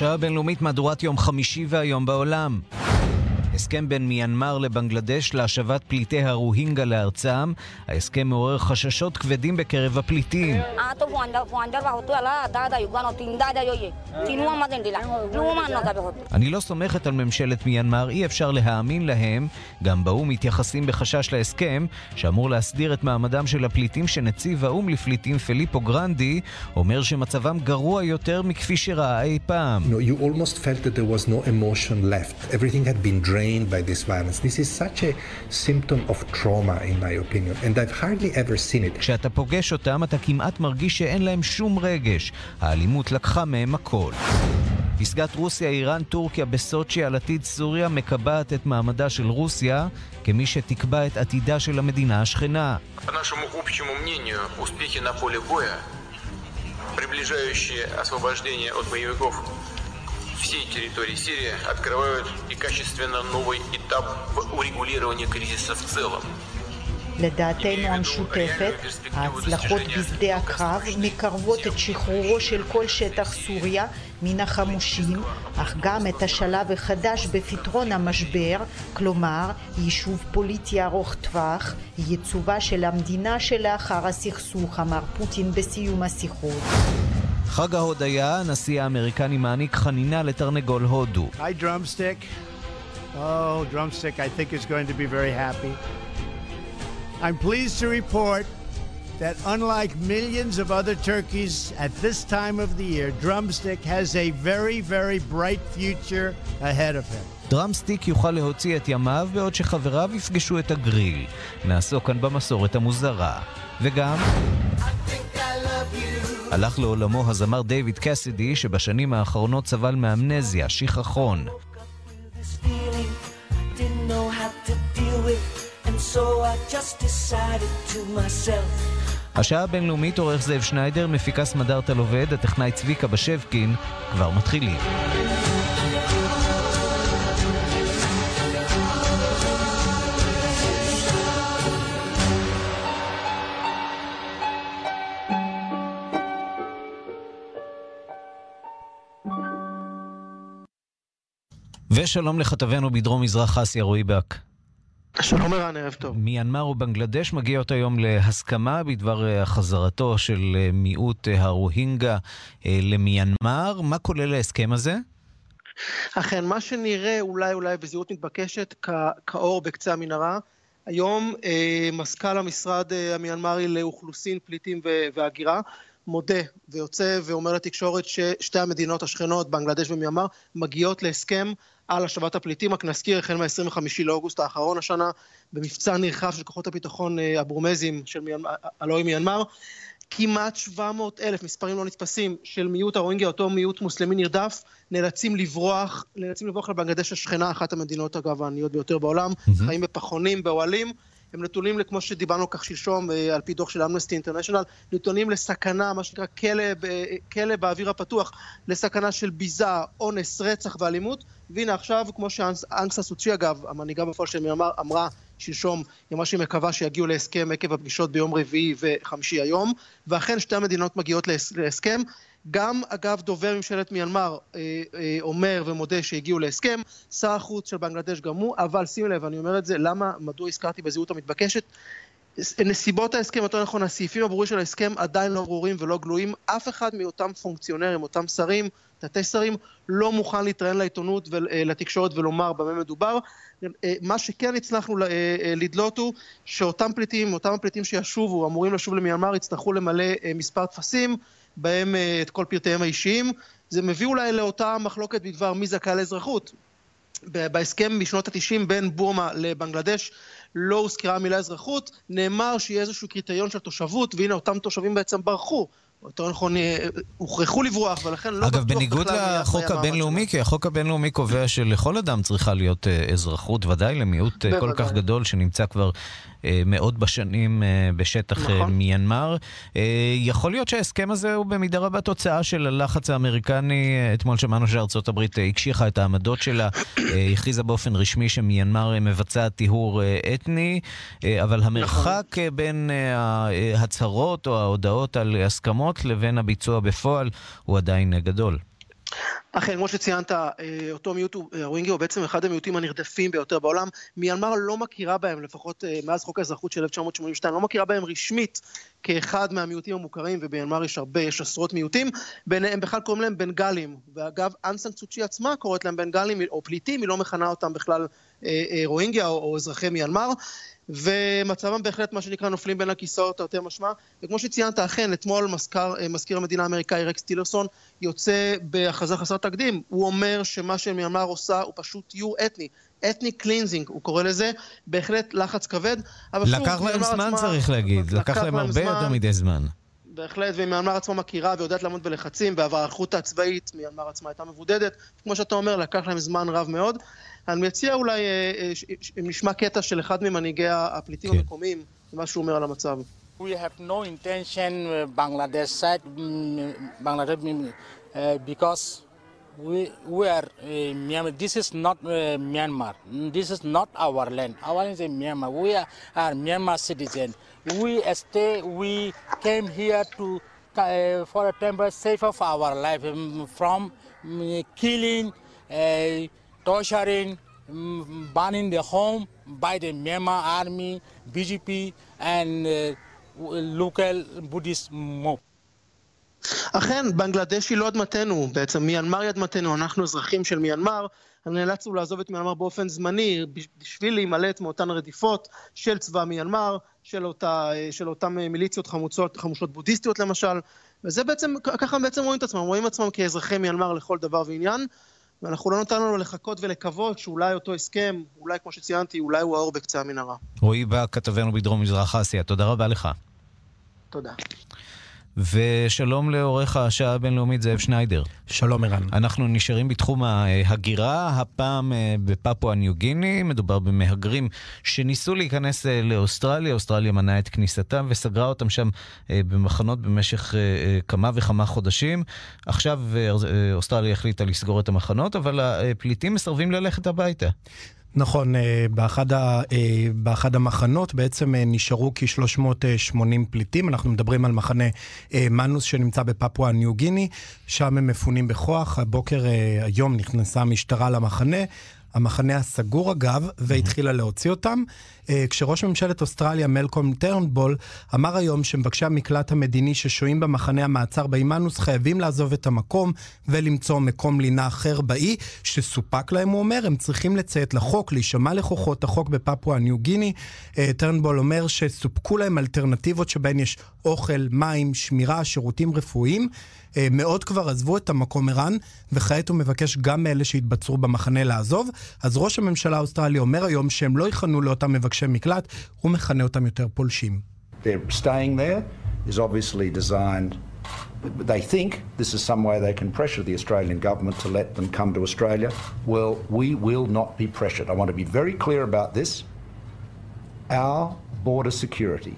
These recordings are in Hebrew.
השעה הבינלאומית מהדורת יום חמישי והיום בעולם. הסכם בין מיינמר לבנגלדש להשבת פליטי הרוהינגה לארצם. ההסכם מעורר חששות כבדים בקרב הפליטים. אני לא סומכת על ממשלת מיינמר, אי אפשר להאמין להם. גם באו"ם מתייחסים בחשש להסכם, שאמור להסדיר את מעמדם של הפליטים שנציב האו"ם לפליטים פליפו גרנדי, אומר שמצבם גרוע יותר מכפי שראה אי פעם. You know, you almost felt that there was no emotion left. Everything had been drained. drained by this violence. This is such a symptom of trauma, in my opinion, and I've hardly ever seen it. כשאתה פוגש אותם, אתה כמעט מרגיש שאין להם שום רגש. האלימות לקחה מהם הכל. פסגת רוסיה, איראן, טורקיה בסוצ'י על עתיד סוריה מקבעת את מעמדה של רוסיה כמי שתקבע את עתידה של המדינה השכנה. приближающие освобождение от боевиков всей территории Сирии открывают и качественно новый этап в урегулировании кризиса в целом. לדעתנו המשותפת, ההצלחות בשדה הקרב מקרבות את שחרורו של כל שטח סוריה מן החמושים, אך גם את השלב החדש בפתרון המשבר, כלומר יישוב פוליטי ארוך טווח, ייצובה של המדינה שלאחר הסכסוך, אמר פוטין בסיום השיחות. חג ההודיה, הנשיא האמריקני מעניק חנינה לתרנגול הודו. Oh, drumstick I think is going to be very happy. I'm pleased to report that unlike millions of other turkeys at this time of the year, Drumstick has a very, very bright future ahead of him. דרמסטיק יוכל להוציא את ימיו בעוד שחבריו יפגשו את הגריל. נעסוק כאן במסורת המוזרה. וגם... הלך לעולמו הזמר דיוויד קסידי, שבשנים האחרונות סבל מאמנזיה, שכחון. השעה הבינלאומית עורך זאב שניידר, מפיקה סמדארטה לובד, הטכנאי צביקה בשבקין, כבר מתחילים. ושלום לכתבנו בדרום מזרח אסיה, רועי באק. שלום ערן, ערב טוב. מיינמר ובנגלדש מגיעות היום להסכמה בדבר חזרתו של מיעוט הרוהינגה למיינמר. מה כולל ההסכם הזה? אכן, מה שנראה אולי אולי בזהירות מתבקשת כאור בקצה המנהרה. היום אה, מזכ"ל המשרד אה, המיינמרי לאוכלוסין, פליטים והגירה מודה ויוצא ואומר לתקשורת ששתי המדינות השכנות, בנגלדש ומיינמר, מגיעות להסכם על השבת הפליטים. רק נזכיר, החל מה-25 לאוגוסט האחרון השנה, במבצע נרחב של כוחות הביטחון הברומזים של מיינמר, הלואי מיינמר. כמעט 700 אלף, מספרים לא נתפסים, של מיעוט הרוינגיה, אותו מיעוט מוסלמי נרדף, נאלצים לברוח, נאלצים לברוח לבנגדש השכנה, אחת המדינות אגב העניות ביותר בעולם, mm-hmm. חיים בפחונים, באוהלים. הם נתונים, כמו שדיברנו כך שלשום, על פי דוח של אמנסטי אינטרנשיונל, נתונים לסכנה, מה שנקרא כלא, כלא באוויר הפתוח, לסכנה של ביזה, אונס, רצח ואלימות. והנה עכשיו, כמו שאנסה סוצ'י אגב, המנהיגה בפועל של מיאמר, אמרה שלשום, היא אמרה שהיא מקווה שיגיעו להסכם עקב הפגישות ביום רביעי וחמישי היום, ואכן שתי המדינות מגיעות להסכם. גם אגב דובר ממשלת מיינמר אה, אה, אומר ומודה שהגיעו להסכם, שר החוץ של בנגלדש גם הוא, אבל שים לב, אני אומר את זה, למה, מדוע הזכרתי בזהות המתבקשת? נסיבות ההסכם, יותר נכון, הסעיפים הברורים של ההסכם עדיין לא ברורים ולא גלויים. אף אחד מאותם פונקציונרים, אותם שרים, תתי שרים, לא מוכן להתראיין לעיתונות ולתקשורת ולומר במה מדובר. מה שכן הצלחנו לדלות הוא שאותם פליטים, אותם הפליטים שישובו, אמורים לשוב למיינמר, יצטרכו למלא מספר טפסים. בהם את כל פרטיהם האישיים. זה מביא אולי לאותה מחלוקת בדבר מי זכאי לאזרחות. בהסכם משנות ה-90 בין בורמה לבנגלדש לא הוזכרה המילה אזרחות, נאמר שיהיה איזשהו קריטריון של תושבות, והנה אותם תושבים בעצם ברחו. יותר נכון, הוכרחו לברוח, ולכן לא אגב, בניגוד לחוק הבינלאומי, כי החוק הבינלאומי קובע שלכל אדם צריכה להיות אזרחות, ודאי למיעוט כל כך גדול שנמצא כבר מאות בשנים בשטח נכון. מיינמר. יכול להיות שההסכם הזה הוא במידה רבה תוצאה של הלחץ האמריקני. אתמול שמענו שארצות הברית הקשיחה את העמדות שלה, הכריזה באופן רשמי שמיינמר מבצעת טיהור אתני, אבל המרחק נכון. בין ההצהרות או ההודעות על הסכמות לבין הביצוע בפועל הוא עדיין גדול. אכן, כמו שציינת, אה, אותו מיעוט, הרוינגי הוא בעצם אחד המיעוטים הנרדפים ביותר בעולם. מיינמר לא מכירה בהם, לפחות אה, מאז חוק האזרחות של 1982, לא מכירה בהם רשמית כאחד מהמיעוטים המוכרים, וביינמר יש הרבה, יש עשרות מיעוטים. ביניהם בכלל קוראים להם בנגלים. ואגב, אנסן צוצ'י עצמה קוראת להם בנגלים או פליטים, היא לא מכנה אותם בכלל אה, רוהינגיה או, או אזרחי מיאנמר. ומצבם בהחלט מה שנקרא נופלים בין הכיסאות תרתי משמע. וכמו שציינת, אכן, אתמול מזכר, אה, מזכיר המדינה האמריקאי רקס טילרסון יוצא בהכרזה חסר תקדים. הוא אומר שמה שמיאנמר עושה הוא פשוט טיהור אתני. ethnic cleansing, הוא קורא לזה, בהחלט לחץ כבד. לקח להם זמן, עצמה, צריך להגיד, לקח להם הרבה יותר מדי זמן. בהחלט, ומיאנמר עצמה מכירה ויודעת לעמוד בלחצים, וההיערכות הצבאית, מיאנמר עצמה הייתה מבודדת. כמו שאתה אומר, לקח להם זמן רב מאוד. אני מציע אולי, אה, אה, אם נשמע קטע של אחד ממנהיגי הפליטים כן. המקומיים, מה שהוא אומר על המצב. We have no intention uh, Bangladesh side, mm, Bangladesh, uh, because we, we are uh, Myanmar. This is not uh, Myanmar. This is not our land. Our land is Myanmar. We are, are Myanmar citizens. We stay. We came here to uh, for a temporary save of our life um, from um, killing. Uh, torturing, mm, burning the home by the Myanmar army, BGP, and uh, local Buddhist mob. אכן, בנגלדש היא לא אדמתנו, בעצם מיינמר היא אדמתנו, אנחנו אזרחים של מיינמר, נאלצנו לעזוב את מיינמר באופן זמני בשביל להימלט מאותן רדיפות של צבא מיינמר, של, אותה, של אותן מיליציות חמוצות, חמושות בודהיסטיות למשל, וזה בעצם, ככה בעצם רואים את עצמם, רואים עצמם כאזרחי מיינמר לכל דבר ועניין, ואנחנו לא נתנו לנו לחכות ולקוות שאולי אותו הסכם, אולי כמו שציינתי, אולי הוא האור בקצה המנהרה. רועי בא, כתבנו בדרום מזרח אסיה, תודה רבה לך. תודה. ושלום לעורך השעה הבינלאומית זאב שניידר. שלום ערן. אנחנו נשארים בתחום ההגירה, הפעם אה, בפפואה ניו גיני. מדובר במהגרים שניסו להיכנס אה, לאוסטרליה, אוסטרליה מנעה את כניסתם וסגרה אותם שם אה, במחנות במשך כמה וכמה חודשים. עכשיו אוסטרליה החליטה לסגור את המחנות, אבל הפליטים מסרבים ללכת הביתה. נכון, אה, באחד, ה, אה, באחד המחנות בעצם אה, נשארו כ-380 פליטים, אנחנו מדברים על מחנה מנוס שנמצא בפפואה ניו גיני, שם הם מפונים בכוח, הבוקר היום נכנסה המשטרה למחנה, המחנה הסגור אגב, והתחילה להוציא אותם. אה, כשראש ממשלת אוסטרליה מלקום טרנבול אמר היום שמבקשי המקלט המדיני ששוהים במחנה המעצר באימנוס חייבים לעזוב את המקום ולמצוא מקום לינה אחר באי שסופק להם, הוא אומר, הם צריכים לציית לחוק, להישמע לכוחות החוק בפפואה ניו גיני. אה, טרנבול אומר שסופקו להם אלטרנטיבות שבהן יש אוכל, מים, שמירה, שירותים רפואיים. אה, מאות כבר עזבו את המקום ערן, וכעת הוא מבקש גם מאלה שהתבצרו במחנה לעזוב. אז ראש הממשלה האוסטרלי אומר היום שהם לא ייכנעו לאותם מבקשי מקלט, הוא מכנה אותם יותר פולשים. They think this is some way they can pressure the Australian government to let them come to Australia. Well, we will not be pressured. I want to be very clear about this. Our border security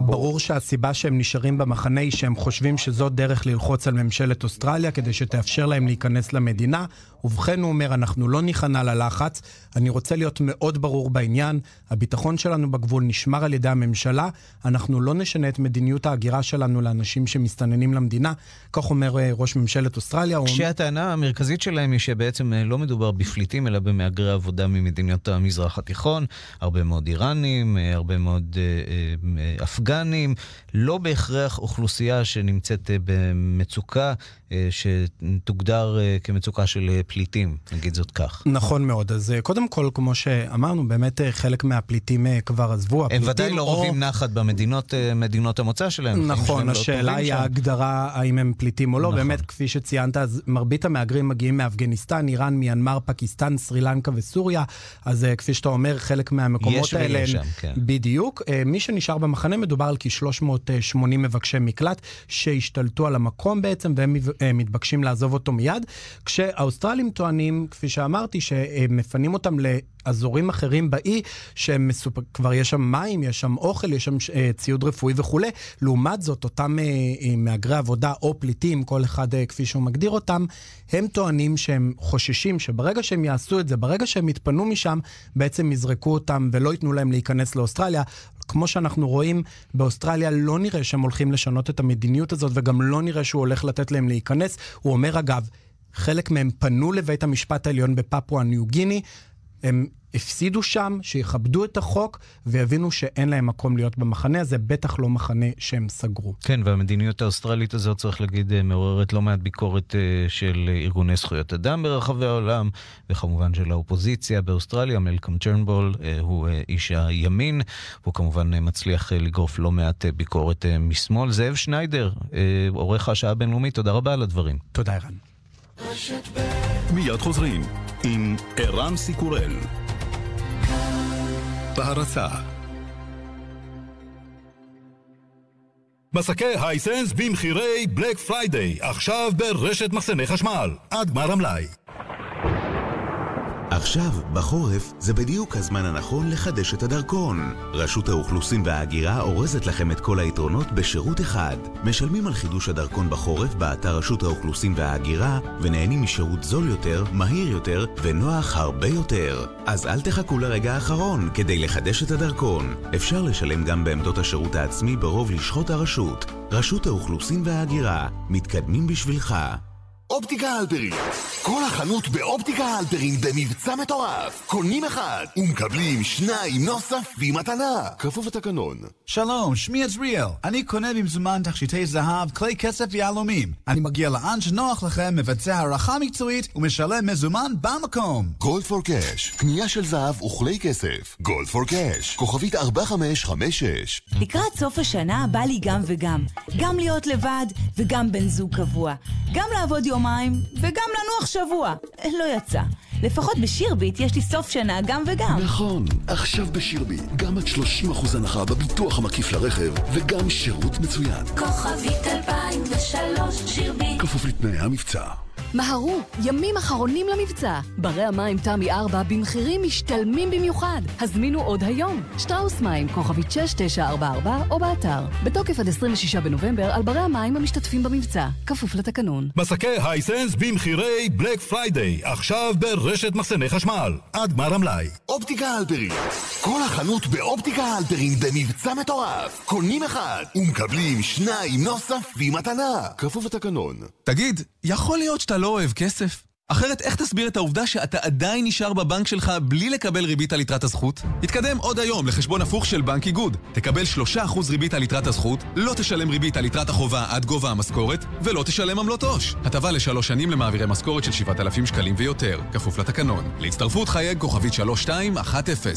ברור שהסיבה שהם נשארים במחנה היא שהם חושבים שזו דרך ללחוץ על ממשלת אוסטרליה כדי שתאפשר להם להיכנס למדינה. ובכן, הוא אומר, אנחנו לא ניכנע ללחץ. אני רוצה להיות מאוד ברור בעניין. הביטחון שלנו בגבול נשמר על ידי הממשלה. אנחנו לא נשנה את מדיניות ההגירה שלנו לאנשים שמסתננים למדינה. כך אומר אה, ראש ממשלת אוסטרליה. כשהטענה המרכזית שלהם היא שבעצם אה, לא מדובר בפליטים, אלא במהגרי עבודה ממדינות המזרח התיכון. הרבה מאוד איראנים, אה, הרבה מאוד אפגנים, לא בהכרח אוכלוסייה שנמצאת במצוקה שתוגדר כמצוקה של פליטים, נגיד זאת כך. נכון מאוד. אז קודם כל, כמו שאמרנו, באמת חלק מהפליטים כבר עזבו. הם ודאי לא או... רואים נחת במדינות המוצא שלהם. נכון, לא השאלה לא היא. ההגדרה האם הם פליטים או לא. נכון. באמת, כפי ציינת, אז מרבית המהגרים מגיעים מאפגניסטן, איראן, מיינמר, פקיסטן, סרי לנקה וסוריה. אז כפי שאתה אומר, חלק מהמקומות האלה... יש ויש שם, כן. בדיוק. מי שנשאר במחנה מדובר על כ-380 מבקשי מקלט שהשתלטו על המקום בעצם, והם אה, מתבקשים לעזוב אותו מיד. כשהאוסטרלים טוענים, כפי שאמרתי, שהם מפנים אותם ל... אזורים אחרים באי, שהם מסופ... כבר יש שם מים, יש שם אוכל, יש שם uh, ציוד רפואי וכולי. לעומת זאת, אותם uh, מהגרי עבודה או פליטים, כל אחד כפי שהוא מגדיר אותם, הם טוענים שהם חוששים שברגע שהם יעשו את זה, ברגע שהם יתפנו משם, בעצם יזרקו אותם ולא ייתנו להם להיכנס לאוסטרליה. כמו שאנחנו רואים באוסטרליה, לא נראה שהם הולכים לשנות את המדיניות הזאת, וגם לא נראה שהוא הולך לתת להם להיכנס. הוא אומר, אגב, חלק מהם פנו לבית המשפט העליון בפפואה ניו גיני, הם הפסידו שם, שיכבדו את החוק ויבינו שאין להם מקום להיות במחנה הזה, בטח לא מחנה שהם סגרו. כן, והמדיניות האוסטרלית הזאת, צריך להגיד, אה, מעוררת לא מעט ביקורת אה, של ארגוני זכויות אדם ברחבי העולם, וכמובן של האופוזיציה באוסטרליה, מלקום צ'רנבול אה, הוא איש הימין, הוא כמובן מצליח לגרוף לא מעט ביקורת משמאל. זאב שניידר, עורך השעה הבינלאומית, תודה רבה על הדברים. תודה, ערן. מיד חוזרים עם ערן סיקורל. בהרצה מסכי Hisense במחירי Black Friday, עכשיו ברשת מחסני חשמל, עד גמר המלאי. עכשיו, בחורף, זה בדיוק הזמן הנכון לחדש את הדרכון. רשות האוכלוסין וההגירה אורזת לכם את כל היתרונות בשירות אחד. משלמים על חידוש הדרכון בחורף באתר רשות האוכלוסין וההגירה, ונהנים משירות זול יותר, מהיר יותר, ונוח הרבה יותר. אז אל תחכו לרגע האחרון כדי לחדש את הדרכון. אפשר לשלם גם בעמדות השירות העצמי ברוב לשכות הרשות. רשות האוכלוסין וההגירה, מתקדמים בשבילך. אופטיקה הלפרין. כל החנות באופטיקה הלפרין במבצע מטורף. קונים אחד ומקבלים שניים נוספים מתנה. כפוף לתקנון. שלום, שמי עזריאל. אני קונה במזומן תכשיטי זהב, כלי כסף ויהלומים. אני מגיע לאן שנוח לכם, מבצע הערכה מקצועית ומשלם מזומן במקום. גולד פור קאש. קנייה של זהב וכלי כסף. גולד פור קאש. כוכבית 4556. לקראת סוף השנה בא לי גם וגם. גם להיות לבד וגם בן זוג קבוע. גם לעבוד יום יומיים, וגם לנוח שבוע. לא יצא. לפחות בשירביט יש לי סוף שנה גם וגם. נכון, עכשיו בשירביט, גם עד 30% הנחה בביטוח המקיף לרכב, וגם שירות מצוין. כוכבית 2003 שירביט. כפוף לתנאי המבצע. מהרו, ימים אחרונים למבצע. ברי המים תמי 4 במחירים משתלמים במיוחד. הזמינו עוד היום. שטראוס מים, כוכבית 6944 או באתר. בתוקף עד 26 בנובמבר על ברי המים המשתתפים במבצע. כפוף לתקנון. מסכי Hisense במחירי Black Friday. עכשיו ברשת מחסני חשמל. עד גמר המלאי. אופטיקה הלפרין. כל החנות באופטיקה הלפרין במבצע מטורף. קונים אחד ומקבלים שניים נוספים מתנה. כפוף לתקנון. תגיד, יכול להיות שאתה לא אוהב כסף? אחרת איך תסביר את העובדה שאתה עדיין נשאר בבנק שלך בלי לקבל ריבית על יתרת הזכות? תתקדם עוד היום לחשבון הפוך של בנק איגוד. תקבל 3% ריבית על יתרת הזכות, לא תשלם ריבית על יתרת החובה עד גובה המשכורת, ולא תשלם עמלות עו"ש. הטבה לשלוש שנים למעבירי משכורת של 7,000 שקלים ויותר, כפוף לתקנון. להצטרפות חייג כוכבית 3210.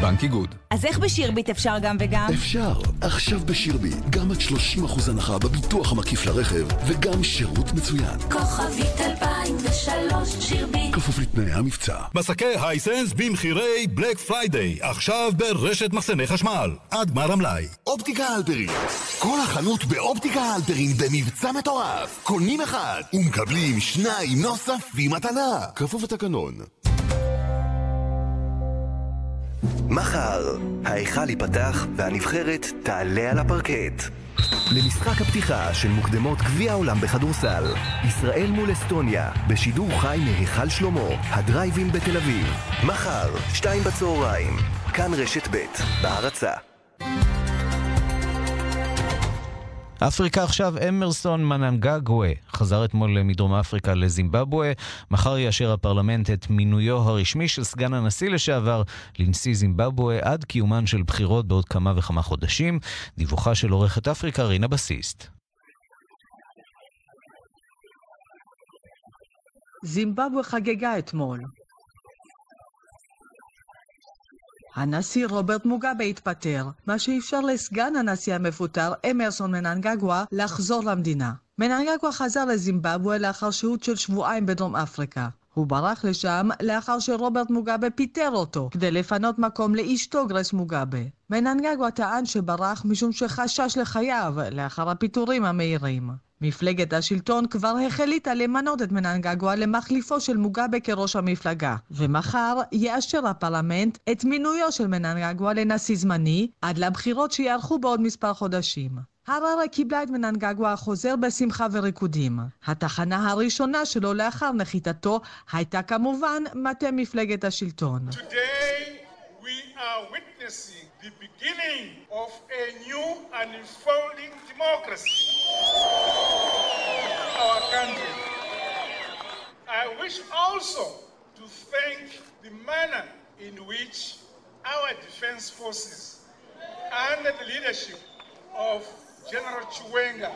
בנק איגוד. אז איך בשירביט אפשר גם וגם? אפשר. עכשיו בשירביט, גם עד 30% הנחה בביטוח המקיף לרכב, וגם שירות מצוין. כוכבית 2003 שירביט. כפוף לתנאי המבצע. מסכי Hisense במחירי Black Friday, עכשיו ברשת מחסני חשמל. עד גמר המלאי. אופטיקה הלפרין. כל החנות באופטיקה הלפרין במבצע מטורף. קונים אחד ומקבלים שניים נוספים מתנה. כפוף לתקנון. מחר, ההיכל ייפתח והנבחרת תעלה על הפרקט. למשחק הפתיחה של מוקדמות גביע העולם בכדורסל, ישראל מול אסטוניה, בשידור חי מהיכל שלמה, הדרייבין בתל אביב. מחר, שתיים בצהריים, כאן רשת ב', בהרצה. אפריקה עכשיו, אמרסון מננגגווה חזר אתמול מדרום אפריקה לזימבבואה. מחר יאשר הפרלמנט את מינויו הרשמי של סגן הנשיא לשעבר לנשיא זימבבואה עד קיומן של בחירות בעוד כמה וכמה חודשים. דיווחה של עורכת אפריקה רינה בסיסט. זימבבואה חגגה אתמול. הנשיא רוברט מוגאבה התפטר, מה שאפשר לסגן הנשיא המפוטר אמרסון מננגגווה לחזור למדינה. מננגגווה חזר לזימבבואה לאחר שהות של שבועיים בדרום אפריקה. הוא ברח לשם לאחר שרוברט מוגאבה פיטר אותו, כדי לפנות מקום לאשתו גרייס מוגאבה. מננגגווה טען שברח משום שחשש לחייו לאחר הפיטורים המהירים. מפלגת השלטון כבר החליטה למנות את מננגגווה למחליפו של מוגאבה כראש המפלגה, ומחר יאשר הפרלמנט את מינויו של מננגגווה לנשיא זמני עד לבחירות שיערכו בעוד מספר חודשים. הררה קיבלה את מננגגווה החוזר בשמחה וריקודים. התחנה הראשונה שלו לאחר נחיתתו הייתה כמובן מטה מפלגת השלטון. Today we are witnessing the beginning of a new and unfolding democracy in our country. I wish also to thank the manner in which our defense forces, under the leadership of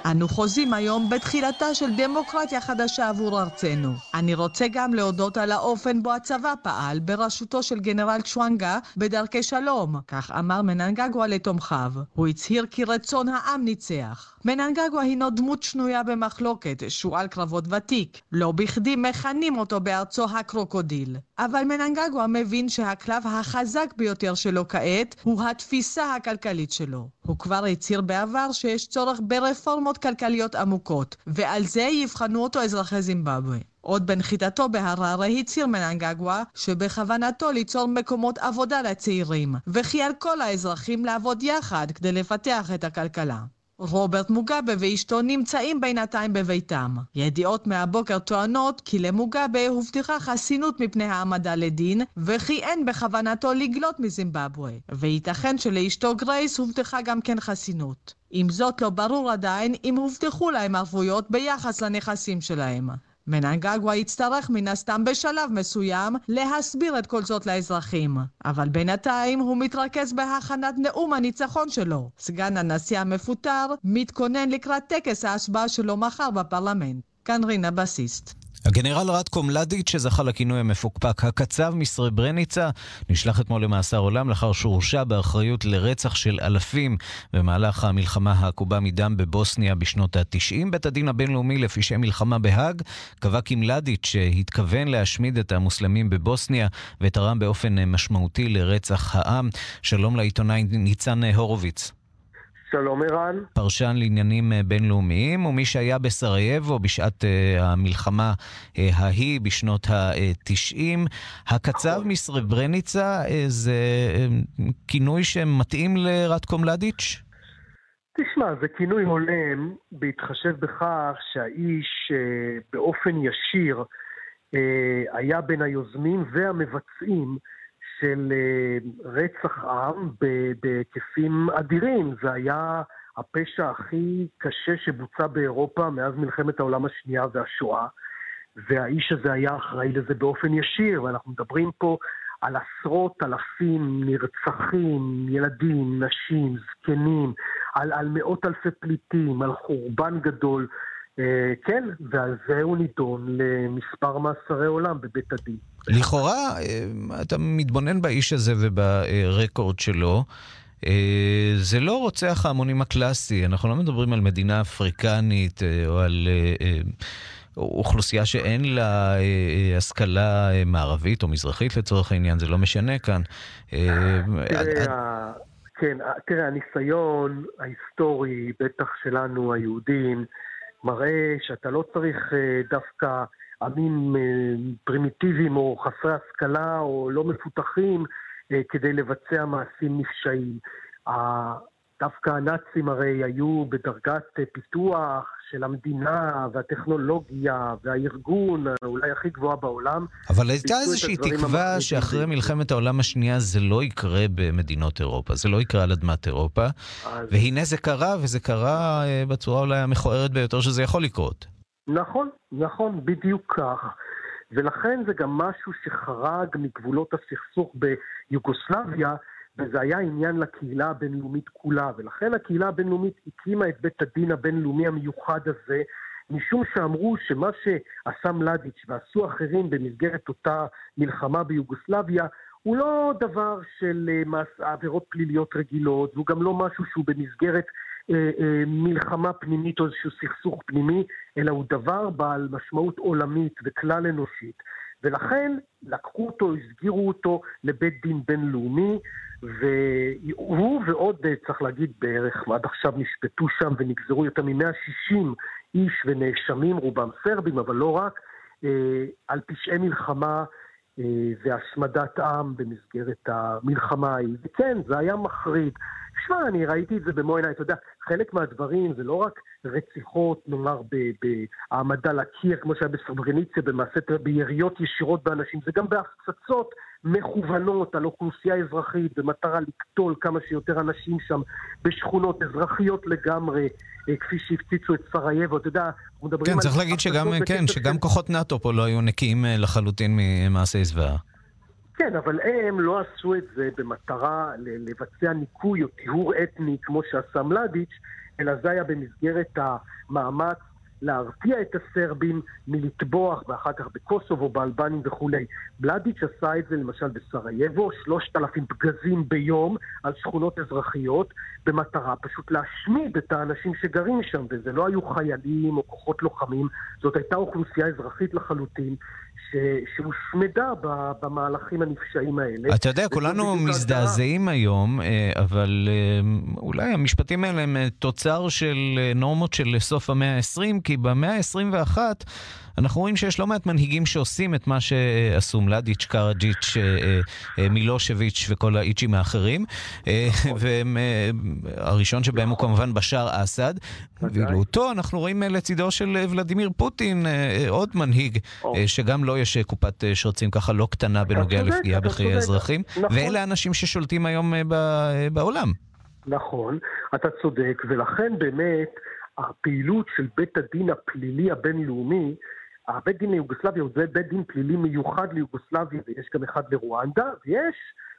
אנו חוזים היום בתחילתה של דמוקרטיה חדשה עבור ארצנו. אני רוצה גם להודות על האופן בו הצבא פעל בראשותו של גנרל צ'ואנגה בדרכי שלום, כך אמר מננגגווה לתומכיו. הוא הצהיר כי רצון העם ניצח. מננגגווה הינו דמות שנויה במחלוקת, שועל קרבות ותיק. לא בכדי מכנים אותו בארצו הקרוקודיל. אבל מננגגווה מבין שהקלף החזק ביותר שלו כעת הוא התפיסה הכלכלית שלו. הוא כבר הצהיר בעבר שיש צורך ברפורמות כלכליות עמוקות, ועל זה יבחנו אותו אזרחי זימבבואה. עוד בנחיתתו בהררה הצהיר מננגגווה שבכוונתו ליצור מקומות עבודה לצעירים, וכי על כל האזרחים לעבוד יחד כדי לפתח את הכלכלה. רוברט מוגאבה ואשתו נמצאים בינתיים בביתם. ידיעות מהבוקר טוענות כי למוגאבה הובטחה חסינות מפני העמדה לדין, וכי אין בכוונתו לגלות מזימבבואה. וייתכן שלאשתו גרייס הובטחה גם כן חסינות. עם זאת לא ברור עדיין אם הובטחו להם ערבויות ביחס לנכסים שלהם. מננגגווה יצטרך מן הסתם בשלב מסוים להסביר את כל זאת לאזרחים. אבל בינתיים הוא מתרכז בהכנת נאום הניצחון שלו. סגן הנשיא המפוטר מתכונן לקראת טקס ההשבעה שלו מחר בפרלמנט. כאן רינה בסיסט. הגנרל רטקו מלדיץ', שזכה לכינוי המפוקפק הקצב מסרברניצה, נשלח אתמול למאסר עולם לאחר שהורשע באחריות לרצח של אלפים במהלך המלחמה העקובה מדם בבוסניה בשנות ה-90. בית הדין הבינלאומי לפשעי מלחמה בהאג קבע כי מלדיץ' התכוון להשמיד את המוסלמים בבוסניה ותרם באופן משמעותי לרצח העם. שלום לעיתונאי ניצן הורוביץ. שלום ערן. פרשן לעניינים אה, בינלאומיים, ומי שהיה בסרייבו בשעת uh, המלחמה uh, ההיא בשנות ה-90. הקצב נכון. מסרברניצה uh, זה uh, כינוי שמתאים לרטקו מלדיץ'? תשמע, זה כינוי הולם בהתחשב בכך שהאיש uh, באופן ישיר uh, היה בין היוזמים והמבצעים של אה, רצח עם בהיקפים אדירים. זה היה הפשע הכי קשה שבוצע באירופה מאז מלחמת העולם השנייה והשואה, והאיש הזה היה אחראי לזה באופן ישיר, ואנחנו מדברים פה על עשרות אלפים נרצחים, ילדים, נשים, זקנים, על, על מאות אלפי פליטים, על חורבן גדול. אה, כן, ועל זה הוא נידון למספר מאסרי עולם בבית הדין. לכאורה, אה, אתה מתבונן באיש הזה וברקורד שלו. אה, זה לא רוצח ההמונים הקלאסי, אנחנו לא מדברים על מדינה אפריקנית או על אוכלוסייה שאין לה השכלה מערבית או מזרחית לצורך העניין, זה לא משנה כאן. כן, תראה, הניסיון ההיסטורי, בטח שלנו היהודים, מראה שאתה לא צריך אה, דווקא עמים אה, פרימיטיביים או חסרי השכלה או לא מפותחים אה, כדי לבצע מעשים נפשעים. דווקא הנאצים הרי היו בדרגת פיתוח של המדינה והטכנולוגיה והארגון, אולי הכי גבוהה בעולם. אבל הייתה איזושהי תקווה שאחרי מלחמת העולם השנייה זה לא יקרה במדינות אירופה, זה לא יקרה על אדמת אירופה, אז... והנה זה קרה, וזה קרה אה, בצורה אולי המכוערת ביותר שזה יכול לקרות. נכון, נכון, בדיוק כך. ולכן זה גם משהו שחרג מגבולות הסכסוך ביוגוסלביה, וזה היה עניין לקהילה הבינלאומית כולה, ולכן הקהילה הבינלאומית הקימה את בית הדין הבינלאומי המיוחד הזה, משום שאמרו שמה שעשה מלדיץ' ועשו אחרים במסגרת אותה מלחמה ביוגוסלביה, הוא לא דבר של אה, עבירות פליליות רגילות, והוא גם לא משהו שהוא במסגרת מלחמה פנימית או איזשהו סכסוך פנימי, אלא הוא דבר בעל משמעות עולמית וכלל אנושית. ולכן לקחו אותו, הסגירו אותו לבית דין בינלאומי, והוא ועוד, אה, צריך להגיד, בערך עד עכשיו נשפטו שם ונגזרו יותר מ-160 איש ונאשמים, רובם סרבים, אבל לא רק, אה, על פשעי מלחמה אה, והשמדת עם במסגרת המלחמה ההיא. וכן, זה היה מחריד תשמע, אני ראיתי את זה במו עיניי, אתה יודע, חלק מהדברים זה לא רק רציחות, נאמר, בהעמדה לקיר, כמו שהיה בסברניציה, במעשה, ביריות ישירות באנשים, זה גם בהפצצות מכוונות על אוכלוסייה אזרחית במטרה לקטול כמה שיותר אנשים שם בשכונות אזרחיות לגמרי, אה, כפי שהפציצו את סרייבו, אתה יודע, אנחנו מדברים כן, על... כן, צריך להגיד שגם, כן, שגם כוחות נאט"ו פה לא היו נקיים אה, לחלוטין ממעשי זוועה. כן, אבל הם לא עשו את זה במטרה לבצע ניקוי או טיהור אתני כמו שעשה מלאדיץ', אלא זה היה במסגרת המאמץ להרתיע את הסרבים מלטבוח ואחר כך בקוסובו, באלבנים וכולי. מלאדיץ' עשה את זה למשל בסרייבו, שלושת אלפים פגזים ביום על שכונות אזרחיות, במטרה פשוט להשמיד את האנשים שגרים שם, וזה לא היו חיילים או כוחות לוחמים, זאת הייתה אוכלוסייה אזרחית לחלוטין, שהושמדה במהלכים הנפשעים האלה. אתה יודע, כולנו מזדעזעים היום, אה, אבל אה, אולי המשפטים האלה הם אה, תוצר של נורמות של סוף המאה ה-20, כי במאה ה-21... אנחנו רואים שיש לא מעט מנהיגים שעושים את מה שעשו מלאדיץ', קרג'יץ', מילושביץ' וכל האיצ'ים האחרים. והראשון שבהם הוא כמובן בשאר אסד. ואילו אותו אנחנו רואים לצידו של ולדימיר פוטין, עוד מנהיג, שגם לו יש קופת שרצים ככה לא קטנה בנוגע לפגיעה בחיי האזרחים. ואלה האנשים ששולטים היום בעולם. נכון, אתה צודק, ולכן באמת הפעילות של בית הדין הפלילי הבינלאומי הבית דין ליוגוסלביה הוא בית דין פלילי מיוחד ליוגוסלביה, ויש גם אחד לרואנדה, ויש,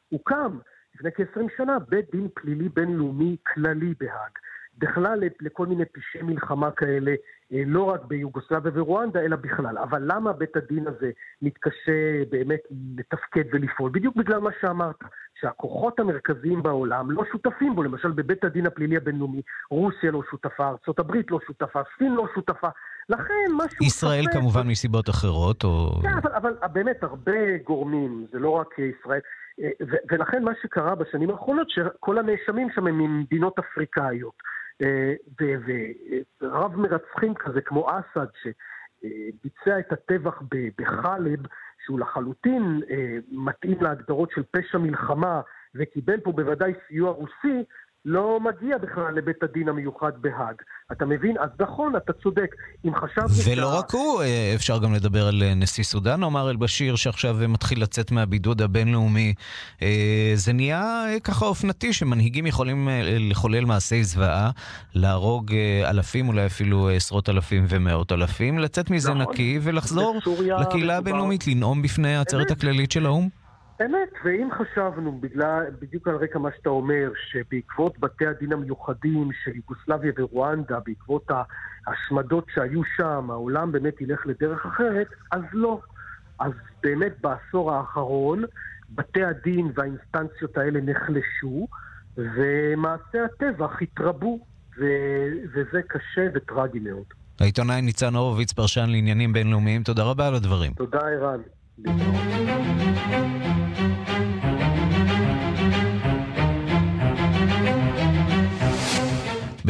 הוקם לפני כ-20 שנה בית דין פלילי בינלאומי כללי בהאג. בכלל לכל מיני פשעי מלחמה כאלה, אה, לא רק ביוגוסלביה ורואנדה, אלא בכלל. אבל למה בית הדין הזה מתקשה באמת לתפקד ולפעול? בדיוק בגלל מה שאמרת, שהכוחות המרכזיים בעולם לא שותפים בו. למשל, בבית הדין הפלילי הבינלאומי, רוסיה לא שותפה, ארה"ב לא שותפה, סין לא שותפה. לכן משהו... ישראל ספק... כמובן מסיבות אחרות, או... כן, אבל, אבל באמת הרבה גורמים, זה לא רק ישראל. אה, ולכן מה שקרה בשנים האחרונות, שכל הנאשמים שם הם ממדינות אפריקאיות. אה, ורב מרצחים כזה כמו אסד, שביצע את הטבח בחלב, שהוא לחלוטין אה, מתאים להגדרות של פשע מלחמה, וקיבל פה בוודאי סיוע רוסי, לא מגיע בכלל לבית הדין המיוחד בהאג. אתה מבין? אז נכון, אתה צודק. אם חשבנו... ולא שה... רק הוא, אה, אפשר גם לדבר על אה, נשיא סודן, עומר אל-בשיר, שעכשיו אה, מתחיל לצאת מהבידוד הבינלאומי. זה נהיה ככה אופנתי, שמנהיגים יכולים לחולל מעשי זוועה, להרוג אלפים, אולי אפילו עשרות אלפים ומאות אלפים, לצאת מזה נכון. נקי ולחזור לקהילה הבינלאומית, לנאום בפני העצרת הכללית של האו"ם. אמת, ואם חשבנו, בגלל, בדיוק על רקע מה שאתה אומר, שבעקבות בתי הדין המיוחדים של יוגוסלביה ורואנדה, בעקבות ההשמדות שהיו שם, העולם באמת ילך לדרך אחרת, אז לא. אז באמת בעשור האחרון, בתי הדין והאינסטנציות האלה נחלשו, ומעשי הטבח התרבו, ו- וזה קשה וטרגי מאוד. העיתונאי ניצן הורוביץ, פרשן לעניינים בינלאומיים, תודה רבה על הדברים. תודה, ערן.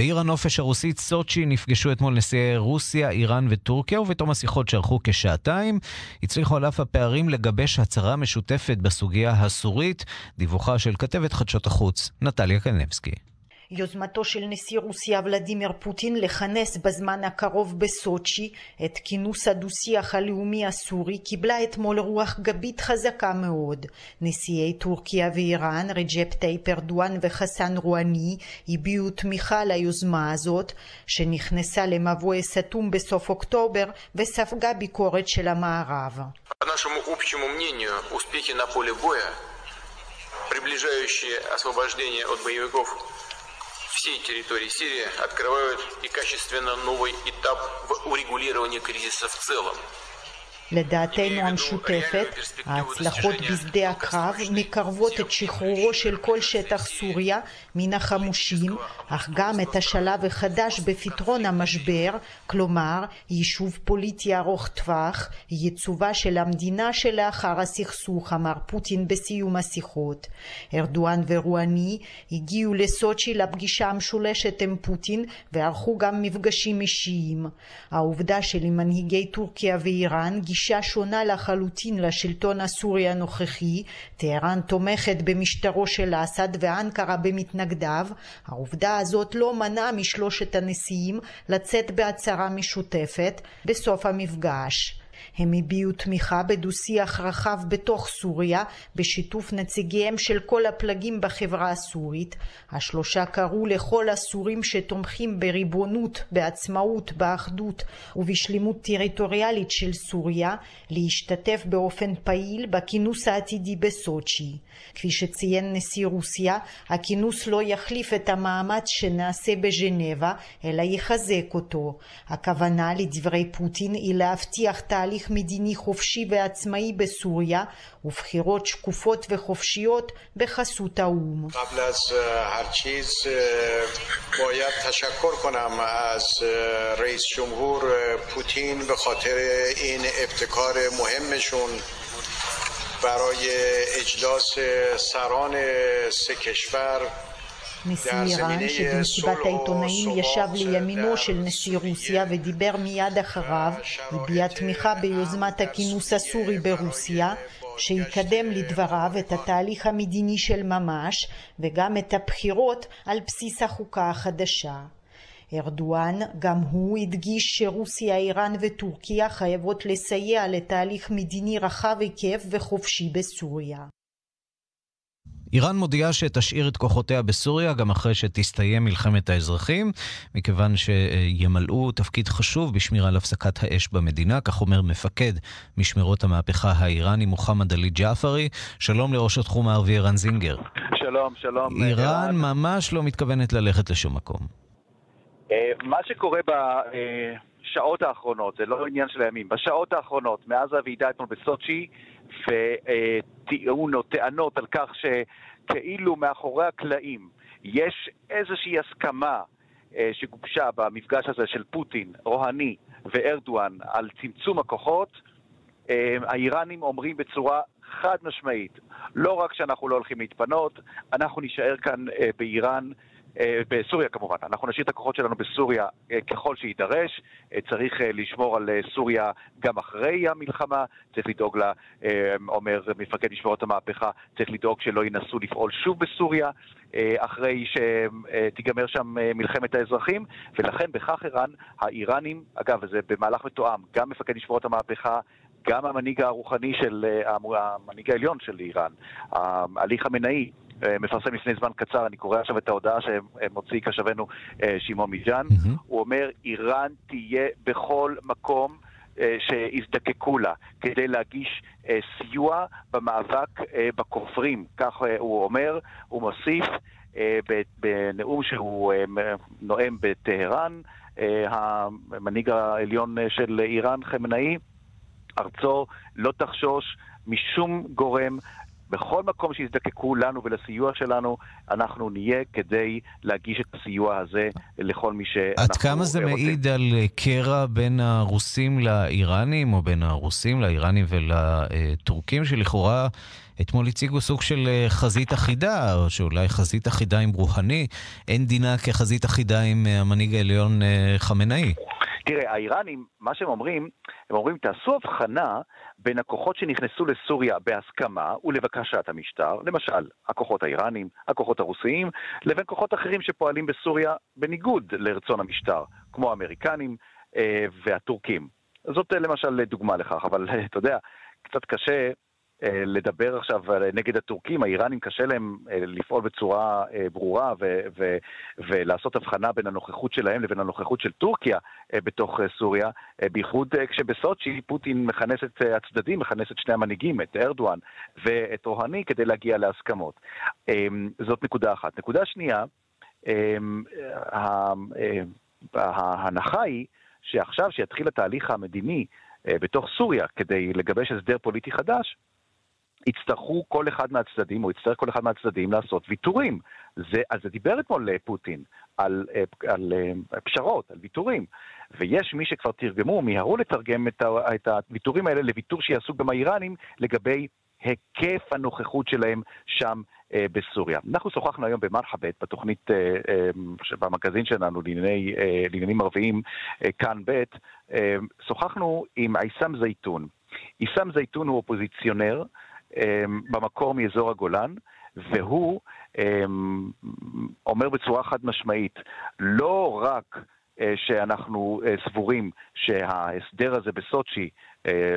בעיר הנופש הרוסית סוצ'י נפגשו אתמול נשיאי רוסיה, איראן וטורקיה, ובתום השיחות שארכו כשעתיים, הצליחו על אף הפערים לגבש הצהרה משותפת בסוגיה הסורית, דיווחה של כתבת חדשות החוץ, נטליה קנבסקי. יוזמתו של נשיא רוסיה ולדימיר פוטין לכנס בזמן הקרוב בסוצ'י את כינוס הדו-שיח הלאומי הסורי קיבלה אתמול רוח גבית חזקה מאוד. נשיאי טורקיה ואיראן, רג'פ טייפ ארדואן וחסן רואני, הביעו תמיכה ליוזמה הזאת, שנכנסה למבוי סתום בסוף אוקטובר וספגה ביקורת של המערב. приближающие освобождение от боевиков всей территории Сирии открывают и качественно новый этап в урегулировании кризиса в целом. לדעתנו המשותפת, ההצלחות בשדה הקרב מקרבות את שחרורו של כל שטח סוריה מן החמושים, אך גם את השלב החדש בפתרון המשבר, כלומר יישוב פוליטי ארוך טווח, ייצובה של המדינה שלאחר הסכסוך, אמר פוטין בסיום השיחות. ארדואן ורואני הגיעו לסוצ'י לפגישה המשולשת עם פוטין וערכו גם מפגשים אישיים. העובדה שלמנהיגי טורקיה ואיראן גישה שונה לחלוטין לשלטון הסורי הנוכחי, טהרן תומכת במשטרו של אסד ואנקרה במתנגדיו, העובדה הזאת לא מנעה משלושת הנשיאים לצאת בהצהרה משותפת בסוף המפגש. הם הביעו תמיכה בדו-שיח רחב בתוך סוריה בשיתוף נציגיהם של כל הפלגים בחברה הסורית. השלושה קראו לכל הסורים שתומכים בריבונות, בעצמאות, באחדות ובשלימות טריטוריאלית של סוריה להשתתף באופן פעיל בכינוס העתידי בסוצ'י. כפי שציין נשיא רוסיה, הכינוס לא יחליף את המאמץ שנעשה בז'נבה, אלא יחזק אותו. הכוונה לדברי פוטין היא להבטיח תהליך מדיני חופשי ועצמאי בסוריה ובחירות שקופות וחופשיות בחסות האו"ם. قبل از هر چیز باید تشکر کنم از رئیس جمهور پوتین به خاطر این ابتکار مهمشون برای اجلاس سران سه کشور נשיא איראן, שבמסיבת העיתונאים ישב לימינו של נשיא רוסיה ודיבר מיד אחריו, הביע תמיכה ביוזמת הכינוס הסורי ברוסיה, שיקדם לדבריו את התהליך המדיני של ממש וגם את הבחירות על בסיס החוקה החדשה. ארדואן גם הוא הדגיש שרוסיה, איראן וטורקיה חייבות לסייע לתהליך מדיני רחב היקף וחופשי בסוריה. איראן מודיעה שתשאיר את כוחותיה בסוריה גם אחרי שתסתיים מלחמת האזרחים, מכיוון שימלאו תפקיד חשוב בשמירה על הפסקת האש במדינה, כך אומר מפקד משמרות המהפכה האיראני מוחמד עלי ג'עפרי. שלום לראש התחום הערבי ערן זינגר. שלום, שלום. איראן ממש לא מתכוונת ללכת לשום מקום. מה שקורה בשעות האחרונות, זה לא עניין של הימים, בשעות האחרונות, מאז הוועידה אתמול בסוצ'י, וטיעון או טענות על כך שכאילו מאחורי הקלעים יש איזושהי הסכמה שגובשה במפגש הזה של פוטין, רוהני וארדואן על צמצום הכוחות, האיראנים אומרים בצורה חד משמעית, לא רק שאנחנו לא הולכים להתפנות, אנחנו נישאר כאן באיראן בסוריה כמובן, אנחנו נשאיר את הכוחות שלנו בסוריה ככל שיידרש, צריך לשמור על סוריה גם אחרי המלחמה, צריך לדאוג לה, אומר מפקד משמרות המהפכה, צריך לדאוג שלא ינסו לפעול שוב בסוריה אחרי שתיגמר שם מלחמת האזרחים, ולכן בכך איראן, האיראנים, אגב, זה במהלך מתואם, גם מפקד משמרות המהפכה, גם המנהיג הרוחני של, המנהיג העליון של איראן, עלי חמינאי, מפרסם לפני זמן קצר, אני קורא עכשיו את ההודעה שמוציא קשבנו שמעון מיג'אן, mm-hmm. הוא אומר, איראן תהיה בכל מקום שיזדקקו לה כדי להגיש סיוע במאבק בכופרים, כך הוא אומר, הוא מוסיף בנאום שהוא נואם בטהרן, המנהיג העליון של איראן, חמנאי, ארצו לא תחשוש משום גורם בכל מקום שיזדקקו לנו ולסיוע שלנו, אנחנו נהיה כדי להגיש את הסיוע הזה לכל מי שאנחנו עד כמה זה רוצים. מעיד על קרע בין הרוסים לאיראנים, או בין הרוסים לאיראנים ולטורקים, שלכאורה אתמול הציגו סוג של חזית אחידה, או שאולי חזית אחידה עם רוהני, אין דינה כחזית אחידה עם המנהיג העליון חמינאי. תראה, האיראנים, מה שהם אומרים, הם אומרים, תעשו הבחנה בין הכוחות שנכנסו לסוריה בהסכמה ולבקשת המשטר, למשל, הכוחות האיראנים, הכוחות הרוסיים, לבין כוחות אחרים שפועלים בסוריה בניגוד לרצון המשטר, כמו האמריקנים אה, והטורקים. זאת למשל דוגמה לכך, אבל אתה יודע, קצת קשה לדבר עכשיו נגד הטורקים, האיראנים קשה להם לפעול בצורה ברורה ו- ו- ולעשות הבחנה בין הנוכחות שלהם לבין הנוכחות של טורקיה בתוך סוריה, בייחוד כשבסוצ'י פוטין מכנס את הצדדים, מכנס את שני המנהיגים, את ארדואן ואת רוהני, כדי להגיע להסכמות. זאת נקודה אחת. נקודה שנייה, ההנחה היא שעכשיו שיתחיל התהליך המדיני בתוך סוריה כדי לגבש הסדר פוליטי חדש, יצטרכו כל אחד מהצדדים, או יצטרך כל אחד מהצדדים לעשות ויתורים. זה, אז זה דיבר אתמול פוטין על, על, על פשרות, על ויתורים. ויש מי שכבר תרגמו, מיהרו לתרגם את, ה, את הוויתורים האלה לוויתור שיעשו גם האיראנים לגבי היקף הנוכחות שלהם שם אה, בסוריה. אנחנו שוחחנו היום במרחבת, בתוכנית, אה, אה, במגזין שלנו לענייני, אה, לעניינים ערביים, אה, כאן ב', אה, שוחחנו עם עיסם זייתון. עיסאם זייתון הוא אופוזיציונר במקור מאזור הגולן, והוא אומר בצורה חד משמעית, לא רק שאנחנו סבורים שההסדר הזה בסוצ'י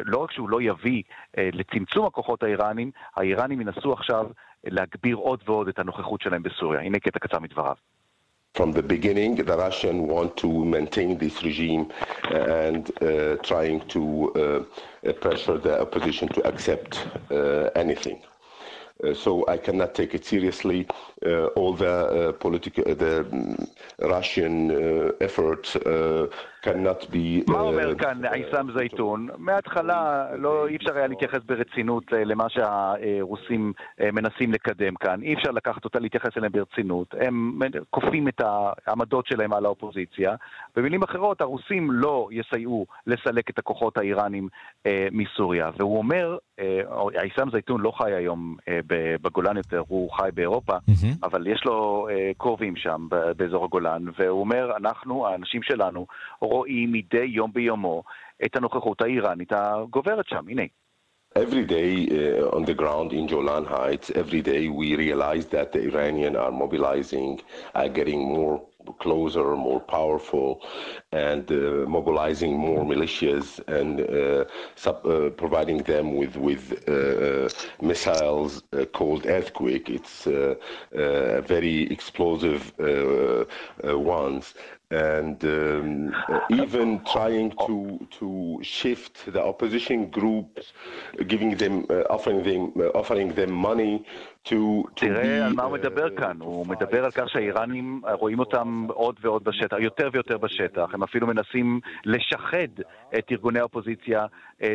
לא רק שהוא לא יביא לצמצום הכוחות האיראנים, האיראנים ינסו עכשיו להגביר עוד ועוד את הנוכחות שלהם בסוריה. הנה קטע קצר מדבריו. From the beginning, the Russians want to maintain this regime and uh, trying to uh, pressure the opposition to accept uh, anything. Uh, so I cannot take it seriously. Uh, all the uh, political, the um, Russian effort cannot be... מה אומר כאן עיסאם זייתון? מההתחלה לא, אי אפשר היה להתייחס ברצינות למה שהרוסים מנסים לקדם כאן. אי אפשר לקחת אותה, להתייחס אליהם ברצינות. הם כופים את העמדות שלהם על האופוזיציה. במילים אחרות, הרוסים לא יסייעו לסלק את הכוחות האיראנים מסוריה. והוא אומר, עיסאם זייתון לא חי היום בגולן יותר, הוא חי באירופה, mm-hmm. אבל יש לו קרובים שם באזור הגולן, והוא אומר, אנחנו, האנשים שלנו, רואים מדי יום ביומו את הנוכחות האיראנית הגוברת שם. הנה. Every day uh, on the ground in Jolan Heights, every day we realize that the Iranians are mobilizing, are getting more closer, more powerful, and uh, mobilizing more militias and uh, sub, uh, providing them with with missiles called Earthquake. It's very explosive ones and um, even trying to to shift the opposition groups, giving them, uh, offering them, uh, offering them money to, to תראה על מה הוא מדבר כאן, הוא מדבר על כך שהאיראנים רואים אותם עוד ועוד בשטח, יותר ויותר בשטח, הם אפילו מנסים לשחד את ארגוני האופוזיציה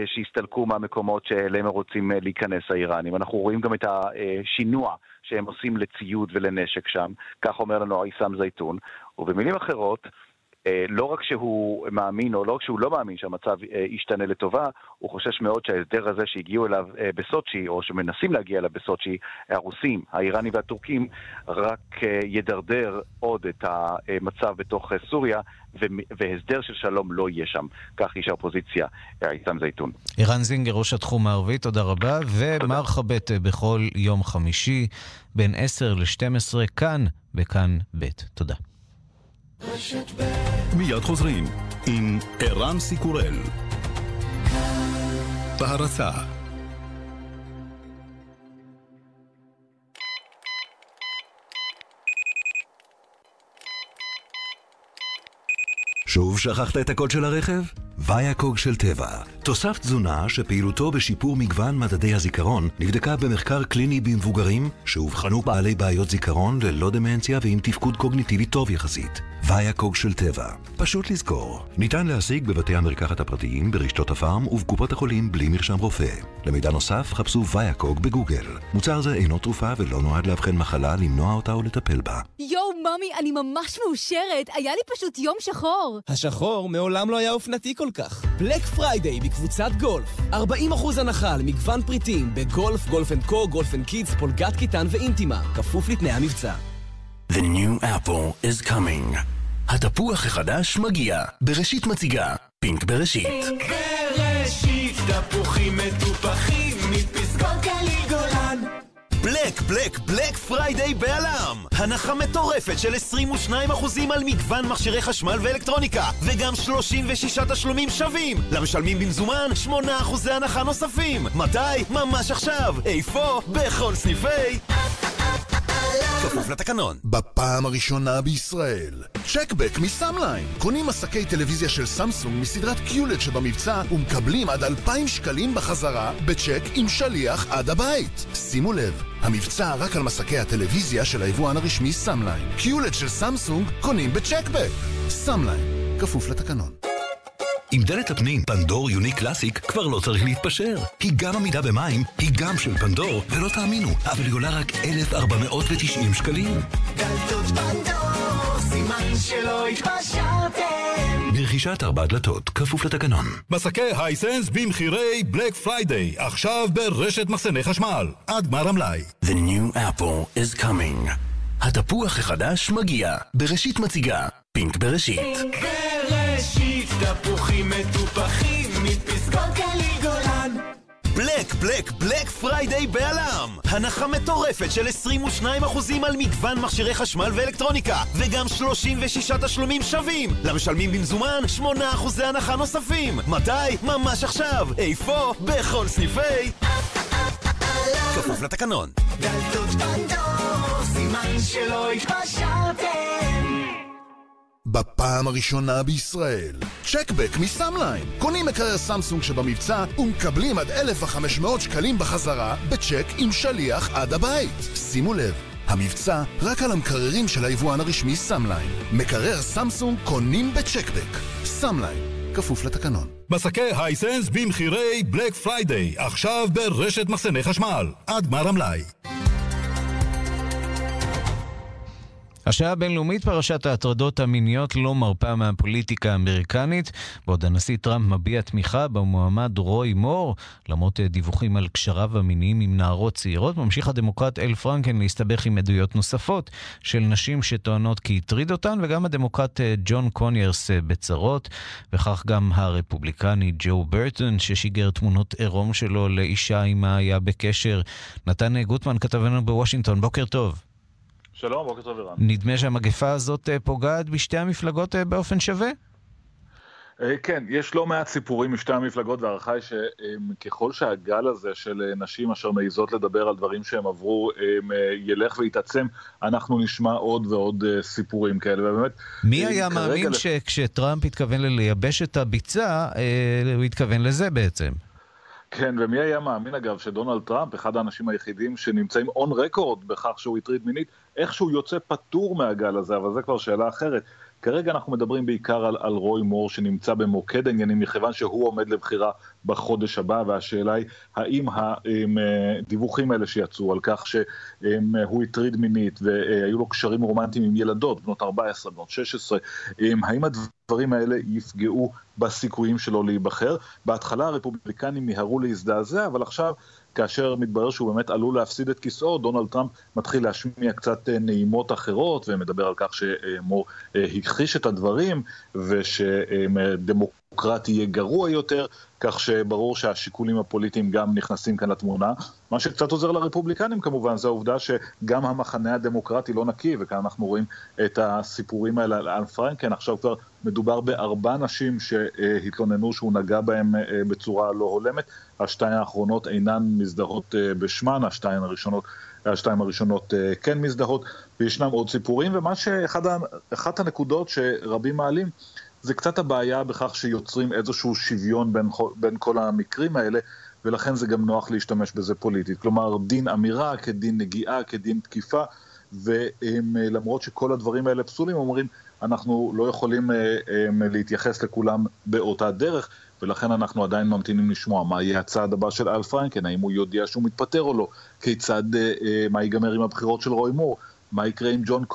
שהסתלקו מהמקומות שאליהם הם רוצים להיכנס האיראנים. אנחנו רואים גם את השינוע שהם עושים לציוד ולנשק שם, כך אומר לנו עיסאם זייתון. ובמילים אחרות, לא רק שהוא מאמין, או לא רק שהוא לא מאמין שהמצב ישתנה לטובה, הוא חושש מאוד שההסדר הזה שהגיעו אליו בסוצ'י, או שמנסים להגיע אליו בסוצ'י, הרוסים, האיראנים והטורקים, רק ידרדר עוד את המצב בתוך סוריה, והסדר של שלום לא יהיה שם. כך איש האופוזיציה, עיסאם זייתון. ערן זינגר, ראש התחום הערבי, תודה רבה, ומרחבת בכל יום חמישי, בין 10 ל-12, כאן, בכאן ב'. תודה. מיד חוזרים עם ערן סיקורל. בהרצה שוב שכחת את הקוד של הרכב? ויאקוג של טבע. תוסף תזונה שפעילותו בשיפור מגוון מדדי הזיכרון נבדקה במחקר קליני במבוגרים שאובחנו בעלי בעיות זיכרון ללא דמנציה ועם תפקוד קוגניטיבי טוב יחסית. ויאקוג של טבע. פשוט לזכור. ניתן להשיג בבתי המרקחת הפרטיים, ברשתות הפארם ובקופות החולים בלי מרשם רופא. למידע נוסף חפשו ויאקוג בגוגל. מוצר זה אינו תרופה ולא נועד לאבחן מחלה, למנוע אותה או לטפל בה. יואו, ממי, אני ממש מאושרת. היה לי פשוט יום שחור. השחור מעולם לא היה אופנתי כל כך. Black Friday בקבוצת גולף. 40% הנחה על מגוון פריטים בגולף, Golf and Co, Golf and Kids, פולגת קיטן ואינטימה. כפוף לתנאי המבצע. The new apple is coming. התפוח החדש מגיע. בראשית מציגה. פינק בראשית. פינק בראשית, תפוחים מטופחים מפסגות. Black, Black, Black Friday בא.ל.מ! הנחה מטורפת של 22% על מגוון מכשירי חשמל ואלקטרוניקה וגם 36 תשלומים שווים! למשלמים במזומן 8% הנחה נוספים! מתי? ממש עכשיו! איפה? בכל סניפי... כפוף לתקנון. בפעם הראשונה בישראל, check back מסאמליין. קונים מסכי טלוויזיה של סמסונג מסדרת QLED שבמבצע ומקבלים עד 2,000 שקלים בחזרה בצ'ק עם שליח עד הבית. שימו לב, המבצע רק על מסכי הטלוויזיה של היבואן הרשמי סאמליין. QLED של סמסונג קונים ב check back. סאמליין, כפוף לתקנון. עם דלת הפנים פנדור Unique Classic כבר לא צריך להתפשר. היא גם עמידה במים, היא גם של פנדור, ולא תאמינו, אבל היא עולה רק 1,490 שקלים. דלתות פנדור, סימן שלא התפשרתם. ברכישת ארבע דלתות, כפוף לתקנון. מסכי Hisense במחירי Black Friday, עכשיו ברשת מחסני חשמל, עד גמר המלאי. The new apple is coming. התפוח החדש מגיע. בראשית מציגה. פינק בראשית. פינק בראשית, מטופחים מפסגות גליל גולן. Black, Black, Black Friday בא.ל.מ! הנחה מטורפת של 22% על מגוון מכשירי חשמל ואלקטרוניקה, וגם 36 תשלומים שווים! למשלמים במזומן, 8% הנחה נוספים! מתי? ממש עכשיו! איפה? בכל סניפי... כפוף לתקנון. דלתות פנדור, סימן שלא התפשרתם. בפעם הראשונה בישראל. check back מסאמליין. קונים מקרר סמסונג שבמבצע ומקבלים עד 1,500 שקלים בחזרה בצ'ק עם שליח עד הבית. שימו לב, המבצע רק על המקררים של היבואן הרשמי סאמליין. מקרר סמסונג קונים ב check back. סאמליין, כפוף לתקנון. מסכי Hisense במחירי Black Friday, עכשיו ברשת מחסני חשמל, עד גמר המלאי. השעה הבינלאומית פרשת ההטרדות המיניות לא מרפה מהפוליטיקה האמריקנית, בעוד הנשיא טראמפ מביע תמיכה במועמד רוי מור, למרות דיווחים על קשריו המיניים עם נערות צעירות, ממשיך הדמוקרט אל פרנקן להסתבך עם עדויות נוספות של נשים שטוענות כי הטריד אותן, וגם הדמוקרט אה, ג'ון קוניירס אה, בצרות, וכך גם הרפובליקני ג'ו ברטון, ששיגר תמונות עירום שלו לאישה עימה היה בקשר. נתן גוטמן כתבנו בוושינגטון, בוקר טוב. שלום, בוקר טוב ערן. נדמה שהמגפה הזאת אה, פוגעת בשתי המפלגות אה, באופן שווה? אה, כן, יש לא מעט סיפורים משתי המפלגות, וההערכה היא שככל שהגל הזה של נשים אשר מעיזות לדבר על דברים שהם עברו ילך ויתעצם, אנחנו נשמע עוד ועוד סיפורים כאלה, ובאמת... מי היה מאמין שכשטראמפ התכוון לייבש את הביצה, הוא התכוון לזה בעצם? כן, ומי היה מאמין אגב שדונלד טראמפ, אחד האנשים היחידים שנמצאים on record בכך שהוא הטריד מינית, איכשהו יוצא פטור מהגל הזה, אבל זה כבר שאלה אחרת. כרגע אנחנו מדברים בעיקר על, על רוי מור שנמצא במוקד העניינים, מכיוון שהוא עומד לבחירה בחודש הבא, והשאלה היא האם הדיווחים האלה שיצאו על כך שהוא הטריד מינית והיו לו קשרים רומנטיים עם ילדות, בנות 14, בנות 16, האם הדברים האלה יפגעו בסיכויים שלו להיבחר? בהתחלה הרפובליקנים מיהרו להזדעזע, אבל עכשיו... כאשר מתברר שהוא באמת עלול להפסיד את כיסאו, דונלד טראמפ מתחיל להשמיע קצת אה, נעימות אחרות, ומדבר על כך שמור אה, הכחיש את הדברים, ושדמוקרטי יהיה גרוע יותר, כך שברור שהשיקולים הפוליטיים גם נכנסים כאן לתמונה. מה שקצת עוזר לרפובליקנים כמובן, זה העובדה שגם המחנה הדמוקרטי לא נקי, וכאן אנחנו רואים את הסיפורים האלה על אל פרנקן, עכשיו כבר מדובר בארבע נשים שהתלוננו שהוא נגע בהם אה, בצורה לא הולמת, השתיים האחרונות אינן מזדהות אה, בשמן, השתיים הראשונות, השתיים הראשונות אה, כן מזדהות, וישנם עוד סיפורים, ומה שאחת הנקודות שרבים מעלים, זה קצת הבעיה בכך שיוצרים איזשהו שוויון בין, בין כל המקרים האלה, ולכן זה גם נוח להשתמש בזה פוליטית. כלומר, דין אמירה כדין נגיעה, כדין תקיפה, ולמרות שכל הדברים האלה פסולים, אומרים, אנחנו לא יכולים להתייחס לכולם באותה דרך, ולכן אנחנו עדיין ממתינים לשמוע מה יהיה הצעד הבא של אל פרנקן, האם הוא יודיע שהוא מתפטר או לא, כיצד, מה ייגמר עם הבחירות של רוי מור, מה יקרה עם ג'ון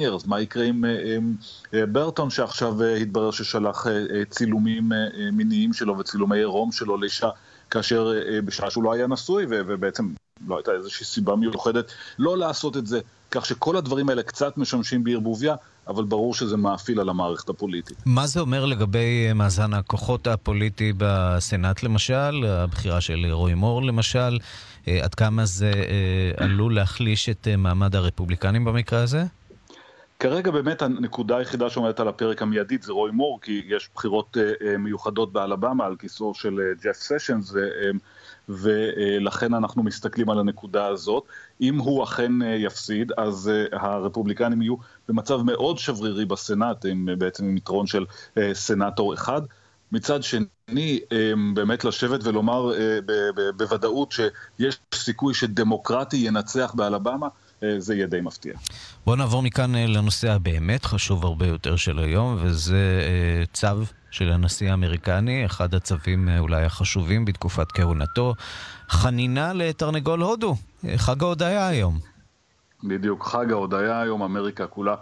קוניירס, מה יקרה עם, עם ברטון שעכשיו התברר ששלח צילומים מיניים שלו וצילומי עירום שלו לאישה, כאשר בשעה שהוא לא היה נשוי ובעצם לא הייתה איזושהי סיבה מיוחדת לא לעשות את זה, כך שכל הדברים האלה קצת משמשים בערבוביה, אבל ברור שזה מאפיל על המערכת הפוליטית. מה זה אומר לגבי מאזן הכוחות הפוליטי בסנאט למשל, הבחירה של רועי מור למשל, עד כמה זה עלול להחליש את מעמד הרפובליקנים במקרה הזה? כרגע באמת הנקודה היחידה שעומדת על הפרק המיידית זה רוי מור, כי יש בחירות מיוחדות באלבמה על כיסאו של ג'ף סשנס, ולכן אנחנו מסתכלים על הנקודה הזאת. אם הוא אכן יפסיד, אז הרפובליקנים יהיו במצב מאוד שברירי בסנאט, עם בעצם עם יתרון של סנאטור אחד. מצד שני, באמת לשבת ולומר בוודאות שיש סיכוי שדמוקרטי ינצח באלבמה, זה יהיה די מפתיע. בואו נעבור מכאן לנושא הבאמת חשוב הרבה יותר של היום, וזה צו של הנשיא האמריקני, אחד הצווים אולי החשובים בתקופת כהונתו, חנינה לתרנגול הודו, חג ההודיה היום. בדיוק, חג ההודיה היום, אמריקה כולה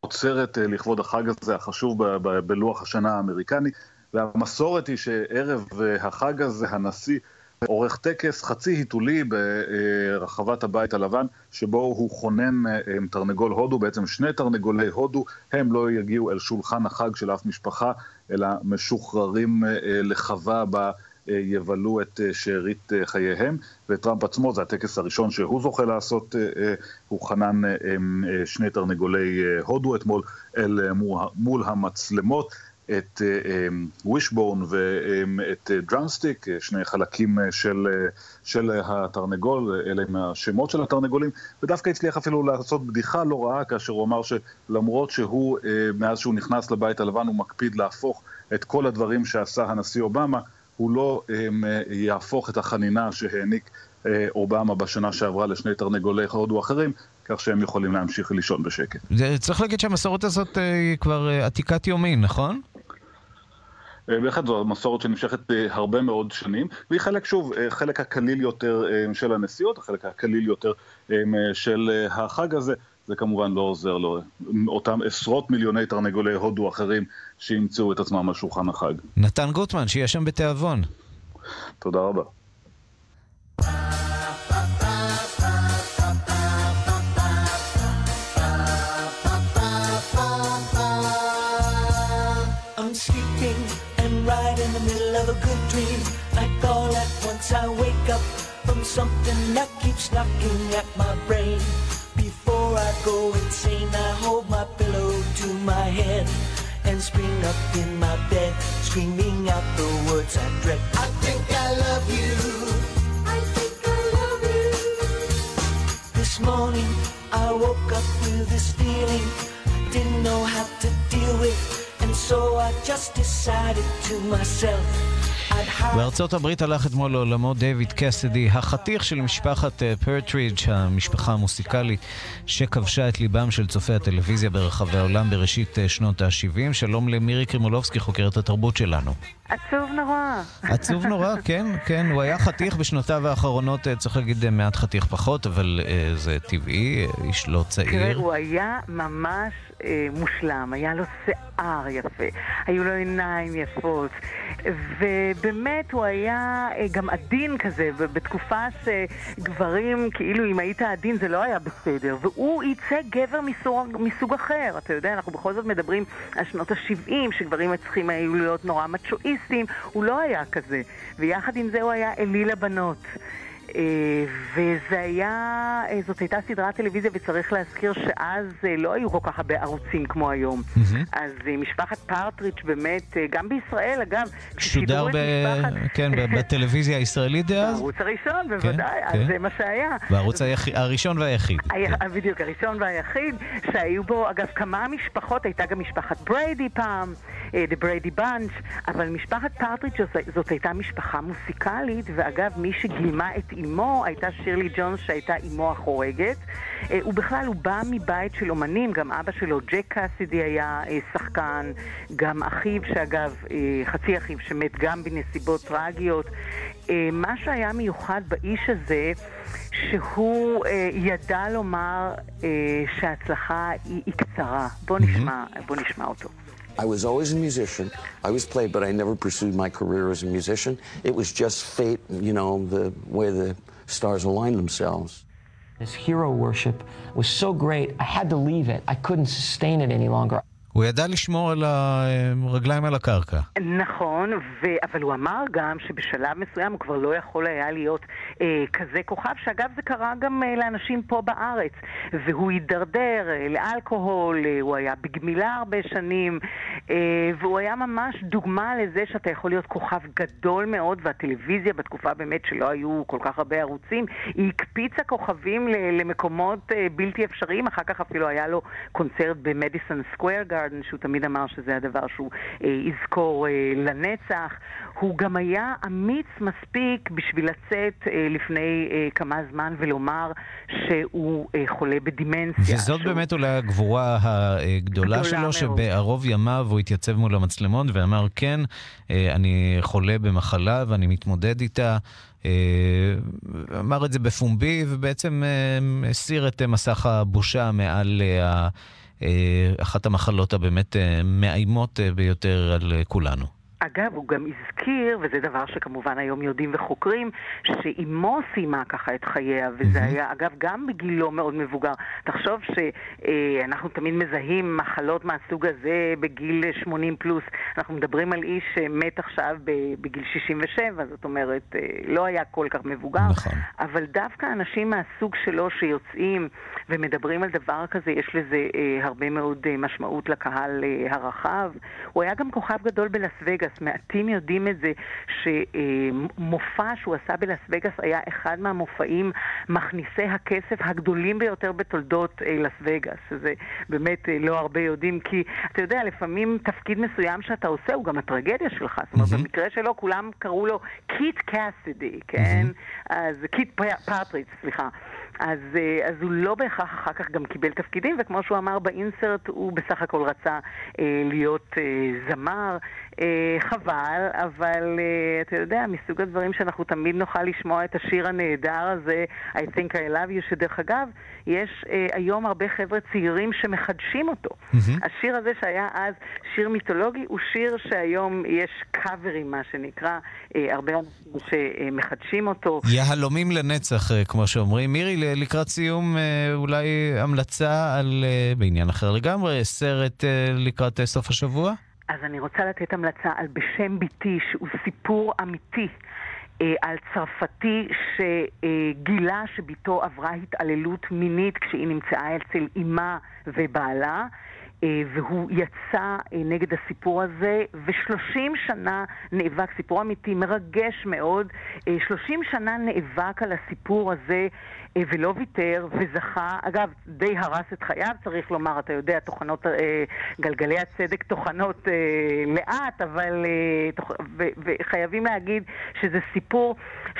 עוצרת לכבוד החג הזה החשוב בלוח השנה האמריקני, והמסורת היא שערב החג הזה הנשיא עורך טקס חצי היתולי ברחבת הבית הלבן, שבו הוא חונן תרנגול הודו, בעצם שני תרנגולי הודו, הם לא יגיעו אל שולחן החג של אף משפחה, אלא משוחררים לחווה בה יבלו את שארית חייהם, וטראמפ עצמו, זה הטקס הראשון שהוא זוכה לעשות, הוא חנן שני תרנגולי הודו אתמול אל מול המצלמות. את ווישבון ואת דראמסטיק, שני חלקים של, של התרנגול, אלה הם השמות של התרנגולים, ודווקא הצליח אפילו לעשות בדיחה לא רעה כאשר הוא אמר שלמרות שהוא, מאז שהוא נכנס לבית הלבן, הוא מקפיד להפוך את כל הדברים שעשה הנשיא אובמה, הוא לא יהפוך את החנינה שהעניק אובמה בשנה שעברה לשני תרנגולי הודו אחרים, כך שהם יכולים להמשיך לישון בשקט. צריך להגיד שהמסורת הזאת היא כבר עתיקת יומין, נכון? בהחלט זו מסורת שנמשכת הרבה מאוד שנים, והיא חלק, שוב, חלק הקליל יותר של הנסיעות, החלק הקליל יותר של החג הזה. זה כמובן לא עוזר לו, אותם עשרות מיליוני תרנגולי הודו אחרים שימצאו את עצמם על שולחן החג. נתן גוטמן, שיהיה שם בתיאבון. תודה רבה. Up from something that keeps knocking at my brain. Before I go insane, I hold my pillow to my head and spring up in my bed, screaming out the words I dread. I think I love you. I think I love you. This morning I woke up with this feeling I didn't know how to deal with. And so I just decided to myself בארצות הברית הלך אתמול לעולמו דיוויד קסדי, החתיך של משפחת פרטרידג', המשפחה המוסיקלית שכבשה את ליבם של צופי הטלוויזיה ברחבי העולם בראשית שנות ה-70. שלום למירי קרימולובסקי, חוקרת התרבות שלנו. עצוב נורא. עצוב נורא, כן, כן. הוא היה חתיך בשנותיו האחרונות, צריך להגיד מעט חתיך פחות, אבל זה טבעי, איש לא צעיר. תראה, הוא היה ממש uh, מושלם, היה לו שיער יפה, היו לו עיניים יפות, ובאמת הוא היה uh, גם עדין כזה, בתקופה שגברים, כאילו אם היית עדין זה לא היה בסדר, והוא ייצג גבר מסוג, מסוג אחר. אתה יודע, אנחנו בכל זאת מדברים על שנות ה-70, שגברים צריכים היו להיות נורא מצ'ואיסטים. הוא לא היה כזה, ויחד עם זה הוא היה אליל הבנות. וזה היה, זאת הייתה סדרת טלוויזיה וצריך להזכיר שאז לא היו כל כך הרבה ערוצים כמו היום. אז משפחת פרטריץ' באמת, גם בישראל אגב, שודר ב... משפחת... כן, בטלוויזיה הישראלית דאז? בערוץ הראשון, בוודאי, אז זה מה שהיה. בערוץ הראשון והיחיד. בדיוק, הראשון והיחיד, שהיו בו אגב כמה משפחות, הייתה גם משפחת בריידי פעם, The Brady Bunch, אבל משפחת פרטריץ' זאת הייתה משפחה מוסיקלית, ואגב, מי שגילמה את אמו הייתה שירלי ג'ונס שהייתה אמו החורגת. ובכלל הוא בא מבית של אומנים, גם אבא שלו, ג'ק קאסידי היה שחקן, גם אחיו שאגב, חצי אחיו שמת גם בנסיבות טרגיות. מה שהיה מיוחד באיש הזה, שהוא ידע לומר שההצלחה היא, היא קצרה. בוא נשמע, בוא נשמע אותו. I was always a musician. I was played, but I never pursued my career as a musician. It was just fate, you know, the way the stars aligned themselves. This hero worship was so great, I had to leave it. I couldn't sustain it any longer. הוא ידע לשמור על הרגליים על הקרקע. נכון, ו... אבל הוא אמר גם שבשלב מסוים הוא כבר לא יכול היה להיות אה, כזה כוכב, שאגב זה קרה גם אה, לאנשים פה בארץ. והוא הידרדר אה, לאלכוהול, אה, הוא היה בגמילה הרבה שנים, אה, והוא היה ממש דוגמה לזה שאתה יכול להיות כוכב גדול מאוד, והטלוויזיה בתקופה באמת שלא היו כל כך הרבה ערוצים, היא הקפיצה כוכבים למקומות אה, בלתי אפשריים, אחר כך אפילו היה לו קונצרט במדיסון סקוויר גארדן, שהוא תמיד אמר שזה הדבר שהוא אה, יזכור אה, לנצח. הוא גם היה אמיץ מספיק בשביל לצאת אה, לפני אה, כמה זמן ולומר שהוא אה, חולה בדימנציה. וזאת שהוא... באמת אולי הגבורה הגדולה שלו, מאוד. שבערוב ימיו הוא התייצב מול המצלמות ואמר, כן, אה, אני חולה במחלה ואני מתמודד איתה. אמר את זה בפומבי, ובעצם הסיר את מסך הבושה מעל אחת המחלות הבאמת מאיימות ביותר על כולנו. אגב, הוא גם הזכיר, וזה דבר שכמובן היום יודעים וחוקרים, שאימו סיימה ככה את חייה, וזה היה, אגב, גם בגילו מאוד מבוגר. תחשוב שאנחנו תמיד מזהים מחלות מהסוג הזה בגיל 80 פלוס. אנחנו מדברים על איש שמת עכשיו בגיל 67, זאת אומרת, אה, לא היה כל כך מבוגר. נכון. אבל דווקא אנשים מהסוג שלו שיוצאים ומדברים על דבר כזה, יש לזה אה, הרבה מאוד אה, משמעות לקהל הרחב. הוא היה גם כוכב גדול בלס וגאס. וגאס. מעטים יודעים את זה שמופע שהוא עשה בלאס וגאס היה אחד מהמופעים מכניסי הכסף הגדולים ביותר בתולדות אה, לס וגאס. שזה באמת אה, לא הרבה יודעים, כי אתה יודע, לפעמים תפקיד מסוים שאתה עושה הוא גם הטרגדיה שלך. זאת אומרת, mm-hmm. במקרה שלו כולם קראו לו קיט קאסידי, כן? Mm-hmm. אז קית' פרטרידג', סליחה. אז, אה, אז הוא לא בהכרח אחר כך גם קיבל תפקידים, וכמו שהוא אמר באינסרט, הוא בסך הכל רצה אה, להיות אה, זמר. אה, חבל, אבל אה, אתה יודע, מסוג הדברים שאנחנו תמיד נוכל לשמוע את השיר הנהדר הזה, I think I love you, שדרך אגב, יש אה, היום הרבה חבר'ה צעירים שמחדשים אותו. Mm-hmm. השיר הזה שהיה אז שיר מיתולוגי, הוא שיר שהיום יש קאברים, מה שנקרא, הרבה אנשים שמחדשים אותו. יהלומים לנצח, כמו שאומרים. מירי, לקראת סיום, אולי המלצה על, בעניין אחר לגמרי, סרט לקראת סוף השבוע? אז אני רוצה לתת המלצה על בשם ביתי, שהוא סיפור אמיתי. על צרפתי שגילה שבתו עברה התעללות מינית כשהיא נמצאה אצל אימה ובעלה. אה, והוא יצא אה, נגד הסיפור הזה, ושלושים שנה נאבק, סיפור אמיתי, מרגש מאוד, אה, שלושים שנה נאבק על הסיפור הזה ולא ויתר, וזכה, אגב, די הרס את חייו, צריך לומר, אתה יודע, תוכנות, גלגלי הצדק טוחנות לאט, אבל, וחייבים להגיד שזה סיפור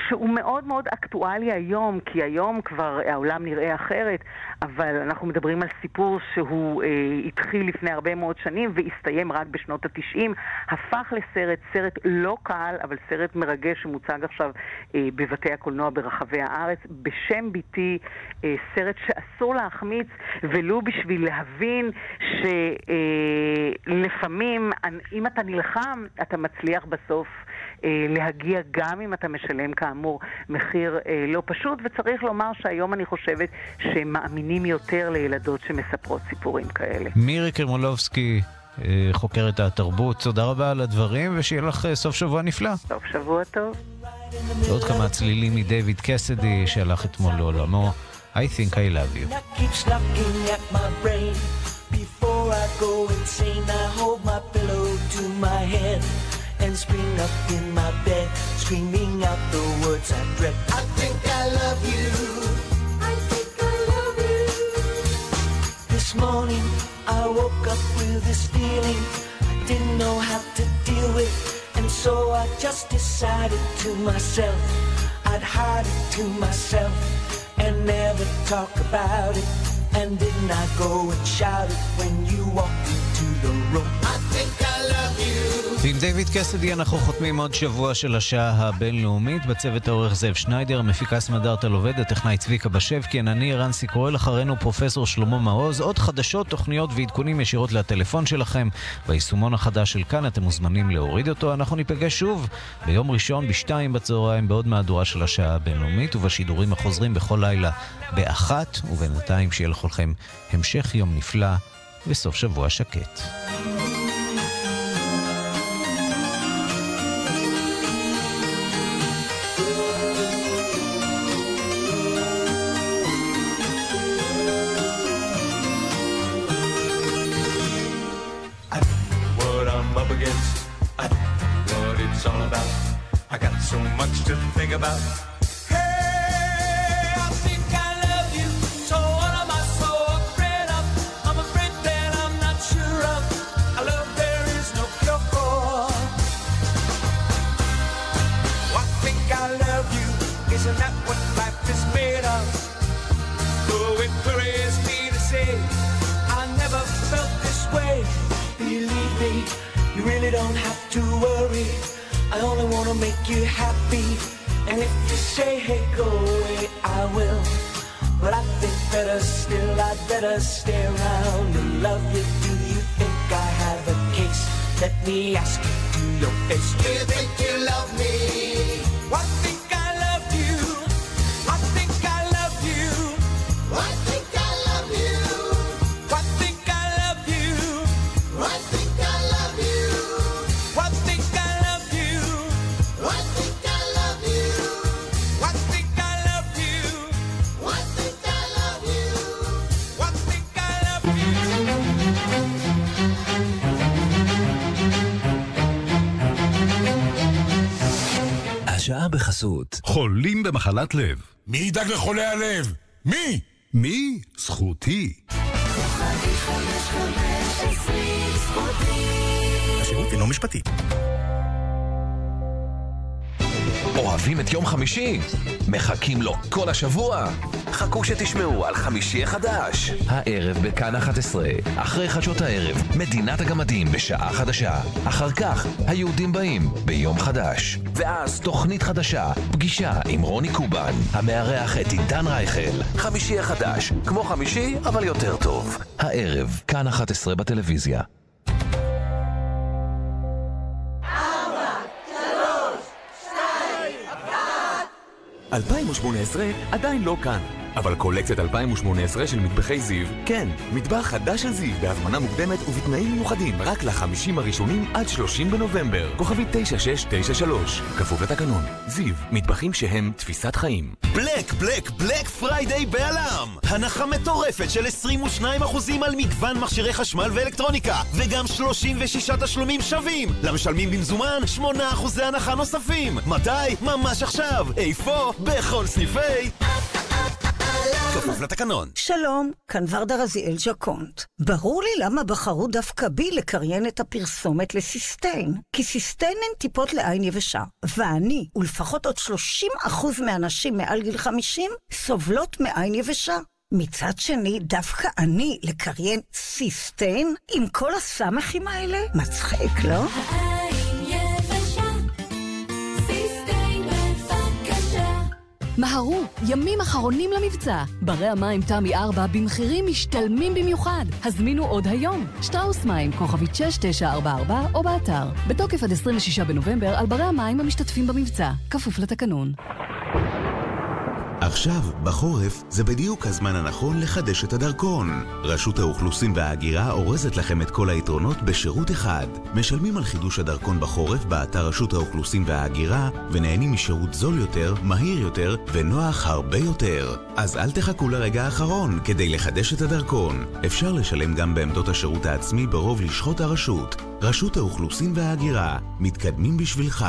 שהוא מאוד מאוד אקטואלי היום, כי היום כבר העולם נראה אחרת, אבל אנחנו מדברים על סיפור שהוא התחיל... התחיל לפני הרבה מאוד שנים והסתיים רק בשנות התשעים, הפך לסרט, סרט לא קל, אבל סרט מרגש שמוצג עכשיו אה, בבתי הקולנוע ברחבי הארץ, בשם ביתי, אה, סרט שאסור להחמיץ, ולו בשביל להבין שלפעמים, אה, אם אתה נלחם, אתה מצליח בסוף. אה, להגיע גם אם אתה משלם כאמור מחיר אה, לא פשוט, וצריך לומר שהיום אני חושבת שהם מאמינים יותר לילדות שמספרות סיפורים כאלה. מירי קרמולובסקי, אה, חוקרת התרבות, תודה רבה על הדברים, ושיהיה לך סוף שבוע נפלא. סוף שבוע טוב. ועוד כמה צלילים מדייוויד קסדי שהלך אתמול לעולמו. I think I love you. Before I go insane, I hold my pillow to my head. And spring up in my bed, screaming out the words I dread. I think I love you. I think I love you. This morning I woke up with this feeling I didn't know how to deal with, and so I just decided to myself I'd hide it to myself and never talk about it. And didn't I go and shout it when you walked into the room? I think I. ועם דיוויד קסדי אנחנו חותמים עוד שבוע של השעה הבינלאומית. בצוות העורך זאב שניידר, מפיקה סמדארטה לובד, הטכנאי צביקה בשבקין, אני רנסי קורל, אחרינו פרופסור שלמה מעוז. עוד חדשות, תוכניות ועדכונים ישירות לטלפון שלכם. ביישומון החדש של כאן אתם מוזמנים להוריד אותו. אנחנו ניפגש שוב ביום ראשון בשתיים בצהריים בעוד מהדורה של השעה הבינלאומית, ובשידורים החוזרים בכל לילה באחת, ובינתיים שיהיה לכולכם המשך יום נפלא וסוף שבוע שקט. to think about. Wanna make you happy. And if you say, hey, go away, I will. But I think better still, I'd better stay around and love you. Do you think I have a case? Let me ask you to your face. Do you think you בחסות. חולים במחלת לב. מי ידאג לחולי הלב? מי? מי? זכותי. השירות אינו משפטי. אוהבים את יום חמישי? מחכים לו כל השבוע? חכו שתשמעו על חמישי החדש. הערב בכאן 11, אחרי חדשות הערב, מדינת הגמדים בשעה חדשה. אחר כך, היהודים באים ביום חדש. ואז תוכנית חדשה, פגישה עם רוני קובן, המארח את עידן רייכל. חמישי החדש, כמו חמישי, אבל יותר טוב. הערב, כאן 11 בטלוויזיה. 2018 עדיין לא כאן, אבל קולקציית 2018 של מטבחי זיו, כן, מטבח חדש של זיו בהזמנה מוקדמת ובתנאים מיוחדים רק לחמישים הראשונים עד 30 בנובמבר. כוכבית 9693, כפוף לתקנון. זיו, מטבחים שהם תפיסת חיים. בלק, בלק, בלק פריידיי בעלם! הנחה מטורפת של 22% על מגוון מכשירי חשמל ואלקטרוניקה, וגם 36 תשלומים שווים! למשלמים במזומן, 8% הנחה נוספים! מתי? ממש עכשיו! איפה? בכל סניפי... כפוף לתקנון. שלום, כאן ורדה רזיאל ז'קונט. ברור לי למה בחרו דווקא בי לקריין את הפרסומת לסיסטיין. כי סיסטיין הן טיפות לעין יבשה, ואני, ולפחות עוד 30% מהנשים מעל גיל 50, סובלות מעין יבשה. מצד שני, דווקא אני לקריין סיסטיין עם כל הסמכים האלה? מצחיק, לא? מהרו, ימים אחרונים למבצע. ברי המים תמי 4 במחירים משתלמים במיוחד. הזמינו עוד היום. שטראוס מים, כוכבית 6944 או באתר. בתוקף עד 26 בנובמבר על ברי המים המשתתפים במבצע. כפוף לתקנון. עכשיו, בחורף, זה בדיוק הזמן הנכון לחדש את הדרכון. רשות האוכלוסין וההגירה אורזת לכם את כל היתרונות בשירות אחד. משלמים על חידוש הדרכון בחורף באתר רשות האוכלוסין וההגירה, ונהנים משירות זול יותר, מהיר יותר, ונוח הרבה יותר. אז אל תחכו לרגע האחרון כדי לחדש את הדרכון. אפשר לשלם גם בעמדות השירות העצמי ברוב לשכות הרשות. רשות האוכלוסין וההגירה, מתקדמים בשבילך.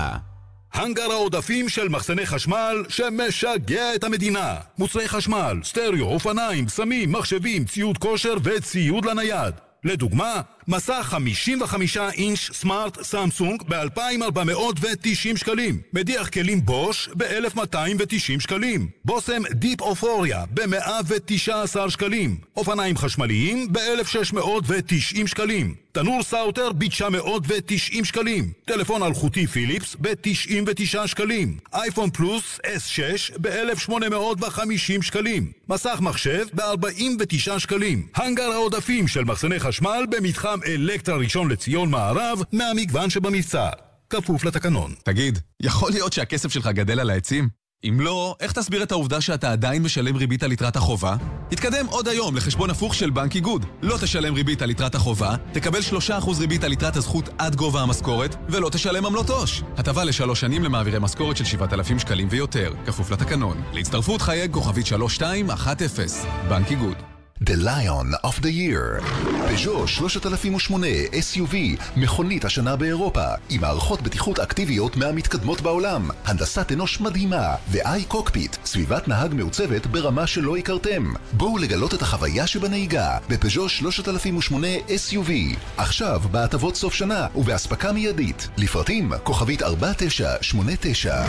הנגר העודפים של מחסני חשמל שמשגע את המדינה. מוצרי חשמל, סטריאו, אופניים, סמים, מחשבים, ציוד כושר וציוד לנייד. לדוגמה, מסך 55 אינץ' smart סמסונג ב-2,490 שקלים. מדיח כלים בוש ב-1,290 שקלים. בושם Deep Euphoria ב-119 שקלים. אופניים חשמליים ב-1,690 שקלים. תנור סאוטר ב-990 שקלים. טלפון אלחוטי פיליפס ב-99 שקלים. אייפון פלוס S6 ב-1,850 שקלים. מסך מחשב ב-49 שקלים. הנגר העודפים של מחסני חשמל במתחם אלקטרה ראשון לציון מערב מהמגוון שבמבצע. כפוף לתקנון. תגיד, יכול להיות שהכסף שלך גדל על העצים? אם לא, איך תסביר את העובדה שאתה עדיין משלם ריבית על יתרת החובה? תתקדם עוד היום לחשבון הפוך של בנק איגוד. לא תשלם ריבית על יתרת החובה, תקבל 3% ריבית על יתרת הזכות עד גובה המשכורת, ולא תשלם עמלות עו"ש. הטבה לשלוש שנים למעבירי משכורת של 7,000 שקלים ויותר, כפוף לתקנון. להצטרפות חייג כוכבית 3210. בנק איגוד. The Lion of the Year. פז'ו 3008 SUV, מכונית השנה באירופה, עם מערכות בטיחות אקטיביות מהמתקדמות בעולם, הנדסת אנוש מדהימה, ו-i קוקפיט, סביבת נהג מעוצבת ברמה שלא הכרתם. בואו לגלות את החוויה שבנהיגה, בפז'ו 3008 SUV. עכשיו, בהטבות סוף שנה, ובאספקה מיידית. לפרטים, כוכבית 4989.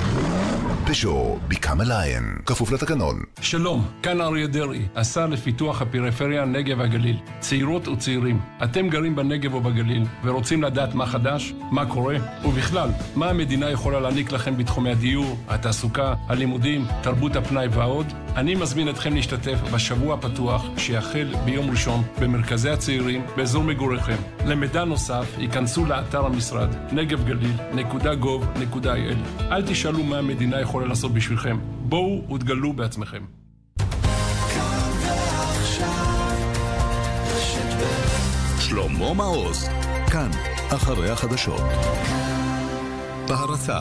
פז'ו, become a lion, כפוף לתקנון. שלום, כאן אריה דרעי, השר לפיתוח הפריפריה, נגב והגליל. צעירות וצעירים, אתם גרים בנגב או בגליל ורוצים לדעת מה חדש, מה קורה, ובכלל, מה המדינה יכולה להעניק לכם בתחומי הדיור, התעסוקה, הלימודים, תרבות הפנאי ועוד? אני מזמין אתכם להשתתף בשבוע הפתוח שיחל ביום ראשון במרכזי הצעירים באזור מגוריכם. למידע נוסף, ייכנסו לאתר המשרד נגבגליל.gov.il. אל תשאלו מה המדינה יכולה לעשות בשבילכם. בואו ותגלו בעצמכם. שלמה מעוז, כאן, אחרי החדשות. בהרצה